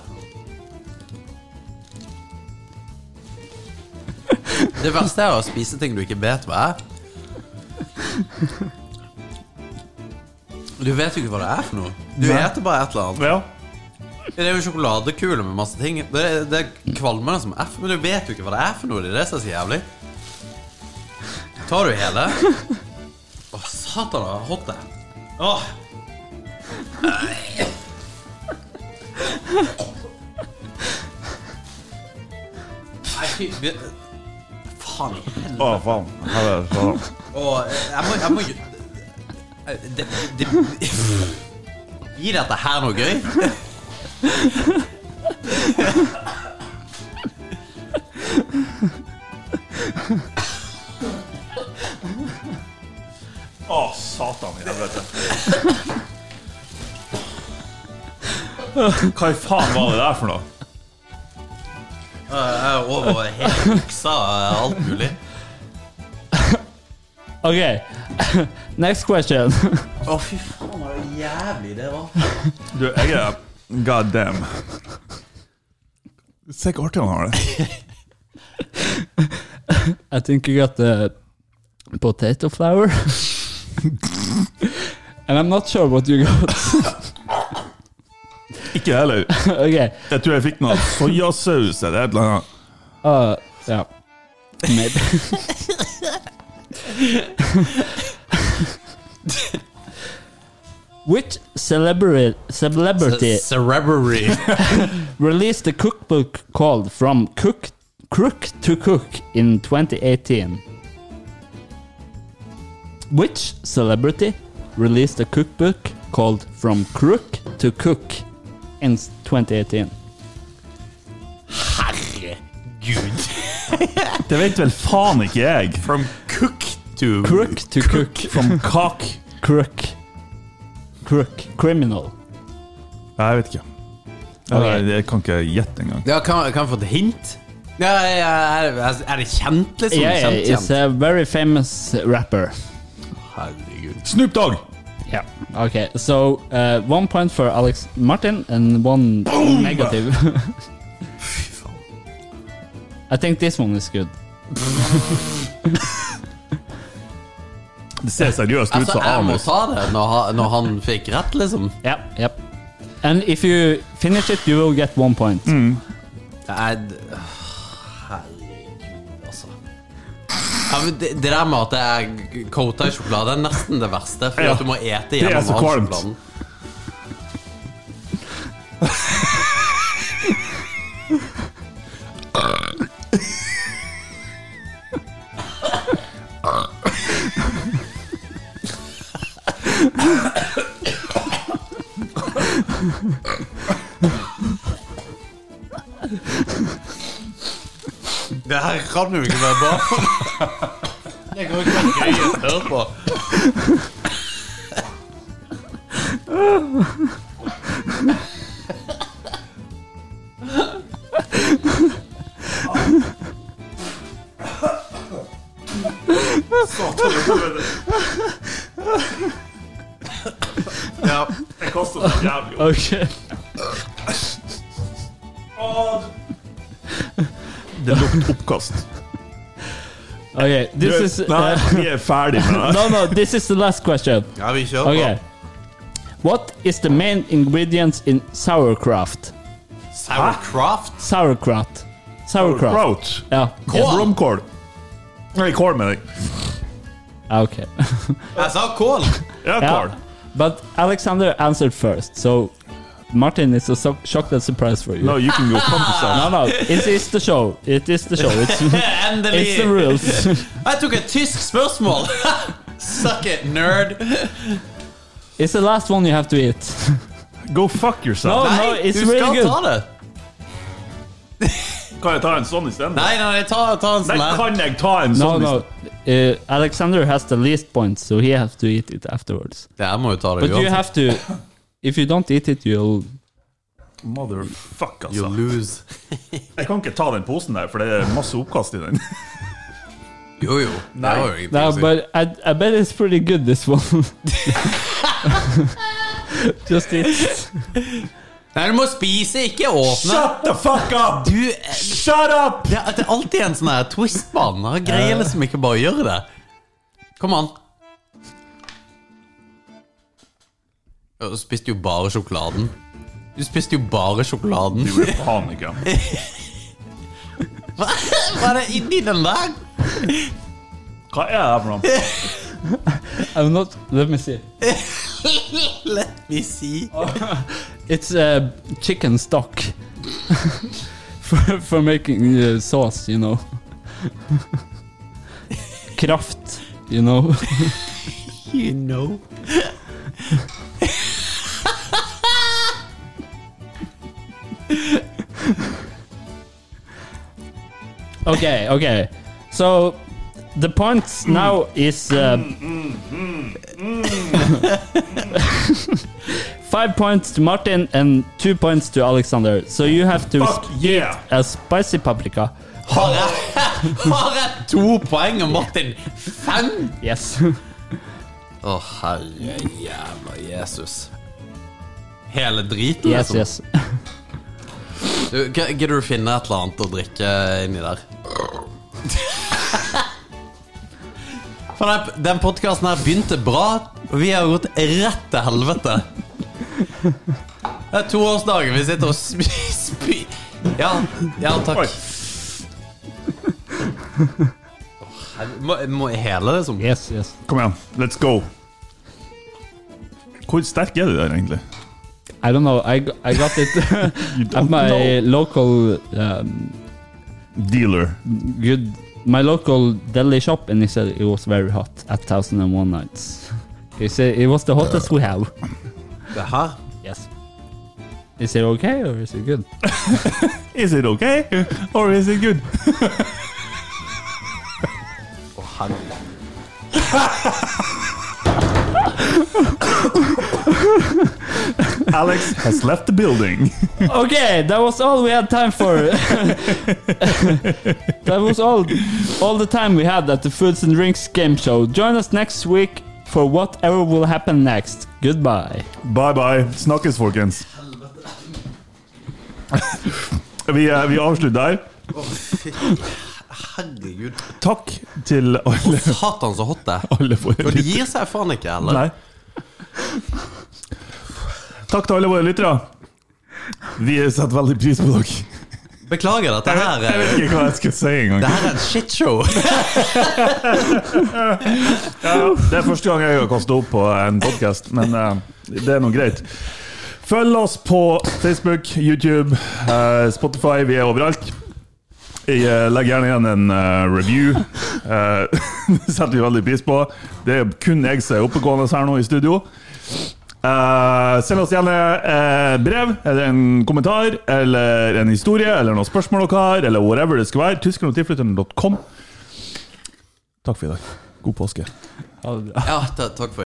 Det verste er å spise ting du ikke vet hva er. Du vet jo ikke hva det er for noe. Du Nei. eter bare et eller annet. Ja. Det er jo sjokoladekule med masse ting. Det, det er kvalmende som F, men du vet jo ikke hva det er for noe. Det er det som er så jævlig. Tar du hele? Å, satan, så hot det. Åh. Nei, Faen i helvete. Å, faen. Her det. Og jeg må, jeg må det, det, Gir dette her noe gøy? Å, satan i helvete. Hva i faen var det der for noe? Jeg er over helt buksa, alt mulig. <laughs> OK. <laughs> next question. Å, fy faen, så jævlig det var. Du, jeg er God damn. Se hvor artig han har det. <laughs> I think you got the potato flour. and I'm not sure what you got. Ikke jeg heller. okay, Jeg tror jeg fikk noe soyasaus eller et eller annet. uh, yeah. Maybe. Which celebrity celebrity <laughs> released a cookbook called From Cook Crook to Cook in 2018? Which celebrity released a cookbook called From Crook to Cook in 2018? Herregud. <laughs> Det vet vel faen ikke jeg. From cook to Crook to Cook. From cock. Crook. Crook. Criminal. Jeg vet ikke. Ok. Jeg, jeg kan ikke gjette engang. Ja, kan, kan jeg få et hint? Ja, ja, er, er det kjent, liksom? Yeah, kjent, it's kjent? a very famous rapper. Herregud. Snoop Dogg! Yeah. Okay. So uh, one point for Alex Martin and one negative. Fy <laughs> faen. <laughs> I think this one is good. Det ser seriøst ut Altså, anus. jeg må ta det når han, når han fikk rett, liksom. Yep. Yep. And if you finish it, you will get one point. Jeg, herregud, Ja, men det, det der med at jeg coata i sjokolade, er nesten det verste. Fordi Ja. at du må ete Det er gjennom så all kvalmt. sjokoladen. <laughs> Det her kan jo ikke være bra. <laughs> Det kan jo ikke være gøy å høre på. Ja. Det koster så jævlig. Okay. Det lukter oppkast. <laughs> Okay. This Du, is Nei, uh, vi er ferdig med <laughs> det. no, no. This is the last question. ja, vi kjører Okay. What is the main ingredients in sauerkraut? på. Sauerkraft? Sauerkraut. Sauerkraut. Kraut. Yeah. Kål. Blomkål. Nei, kål, mener jeg. Okay. <laughs> Jeg sa kål! Ja, yeah. kål. But Alexander answered first, so Martin is a so- chocolate surprise for you. No, you can go fuck <laughs> yourself. No, no, it is the show. It is the show. It's, <laughs> Endelig! it's the rules. <laughs> Jeg tok et tysk spørsmål! Suck it, nerd! it's the last one you have to eat. Go fuck yourself. No. Nei, it's du really skal good. ta det! Kan jeg ta en sånn isteden? Nei, nei, ta, ta en Nei, sånn her. kan jeg ta en No, sånn no. Uh, Alexander has the least points, so he has to eat it afterwards. Jeg må jo ta det But you uansett. have to. If you don't eat it, you'll. Motherfuck, You altså. lose. <laughs> Jeg kan ikke ta den posen der, for det er masse oppkast i den. <laughs> Jo, jo. Det jo ingenting No, but I, I bet it's pretty good. This one. <laughs> Just eat. Nei, du må spise, ikke åpne. Shut the fuck up! Du eh, Shut up! Det det er alltid en sånn twist på den. Greier liksom ikke bare å gjøre det. Kom an. Du spiste jo bare sjokoladen. Du spiste jo bare sjokoladen. Du er paniker. <laughs> Hva hva er det inni den der? Hva er det for noe? I'm not. Let me see. <laughs> Let me see. <laughs> It's a chicken stock for for making uh, sauce. You know. Kraft. You know. You know. Okay. Okay. So the point now is uh, <laughs> five points to Martin and two points to Alexander. So you have to Fuck yeah! a spicy paprika. Har jeg, har jeg to poeng, og Martin fem? Yes. Å, herre jævla Jesus. Hele driten, yes. liksom. Yes. Du, Gidder du finne et eller annet å drikke inni der? For den, den podkasten her begynte bra, og vi har gått rett til helvete. Det er toårsdagen. Vi sitter og spyr spy. Ja, ja, takk. Oi. Må, må jeg hele, liksom? Yes. Yes. Kom igjen, let's go. Hvor sterk er du der, egentlig? I don't know. I, I got it <laughs> <laughs> at my know. local um, Dealer. good. My local deli shop, and he said it was very hot at Thousand and One Nights. <laughs> He said it was the hottest we have. The huh? Yes. Is it okay or is it good? Is it okay? Or is it good? Helvete. Alex has left the building. okay, that was all we had time for. that was all, all the time we had at the Foods and Drinks game show. Join us next week for whatever will happen next. Goodbye. Bye bye. Snakkes, folkens. Vi, uh, vi avslutter der. Herregud. Takk til alle, Satan, så hot det er. de gir seg faen ikke, eller? Nei. Takk til alle våre lyttere. Vi setter veldig pris på dere. Beklager, dette her Jeg vet ikke hva jeg skal si engang. Det her er et shitshow. <laughs> Ja, det er første gang jeg har kastet opp på en podkast, men uh, det er nå greit. Følg oss på Facebook, YouTube, uh, Spotify. Vi er overalt. Jeg, legger legg gjerne igjen en eh, review. Eh, <laughs> det setter vi veldig pris på. Det er kun jeg som er oppegående her nå i studio. Eh, send oss gjerne uh, brev eller en kommentar eller en historie eller noen spørsmål dere har, eller whatever det skal være. Tyskerogtilflytteren.com. Takk for i dag. God påske. Ha det bra. Ja, takk for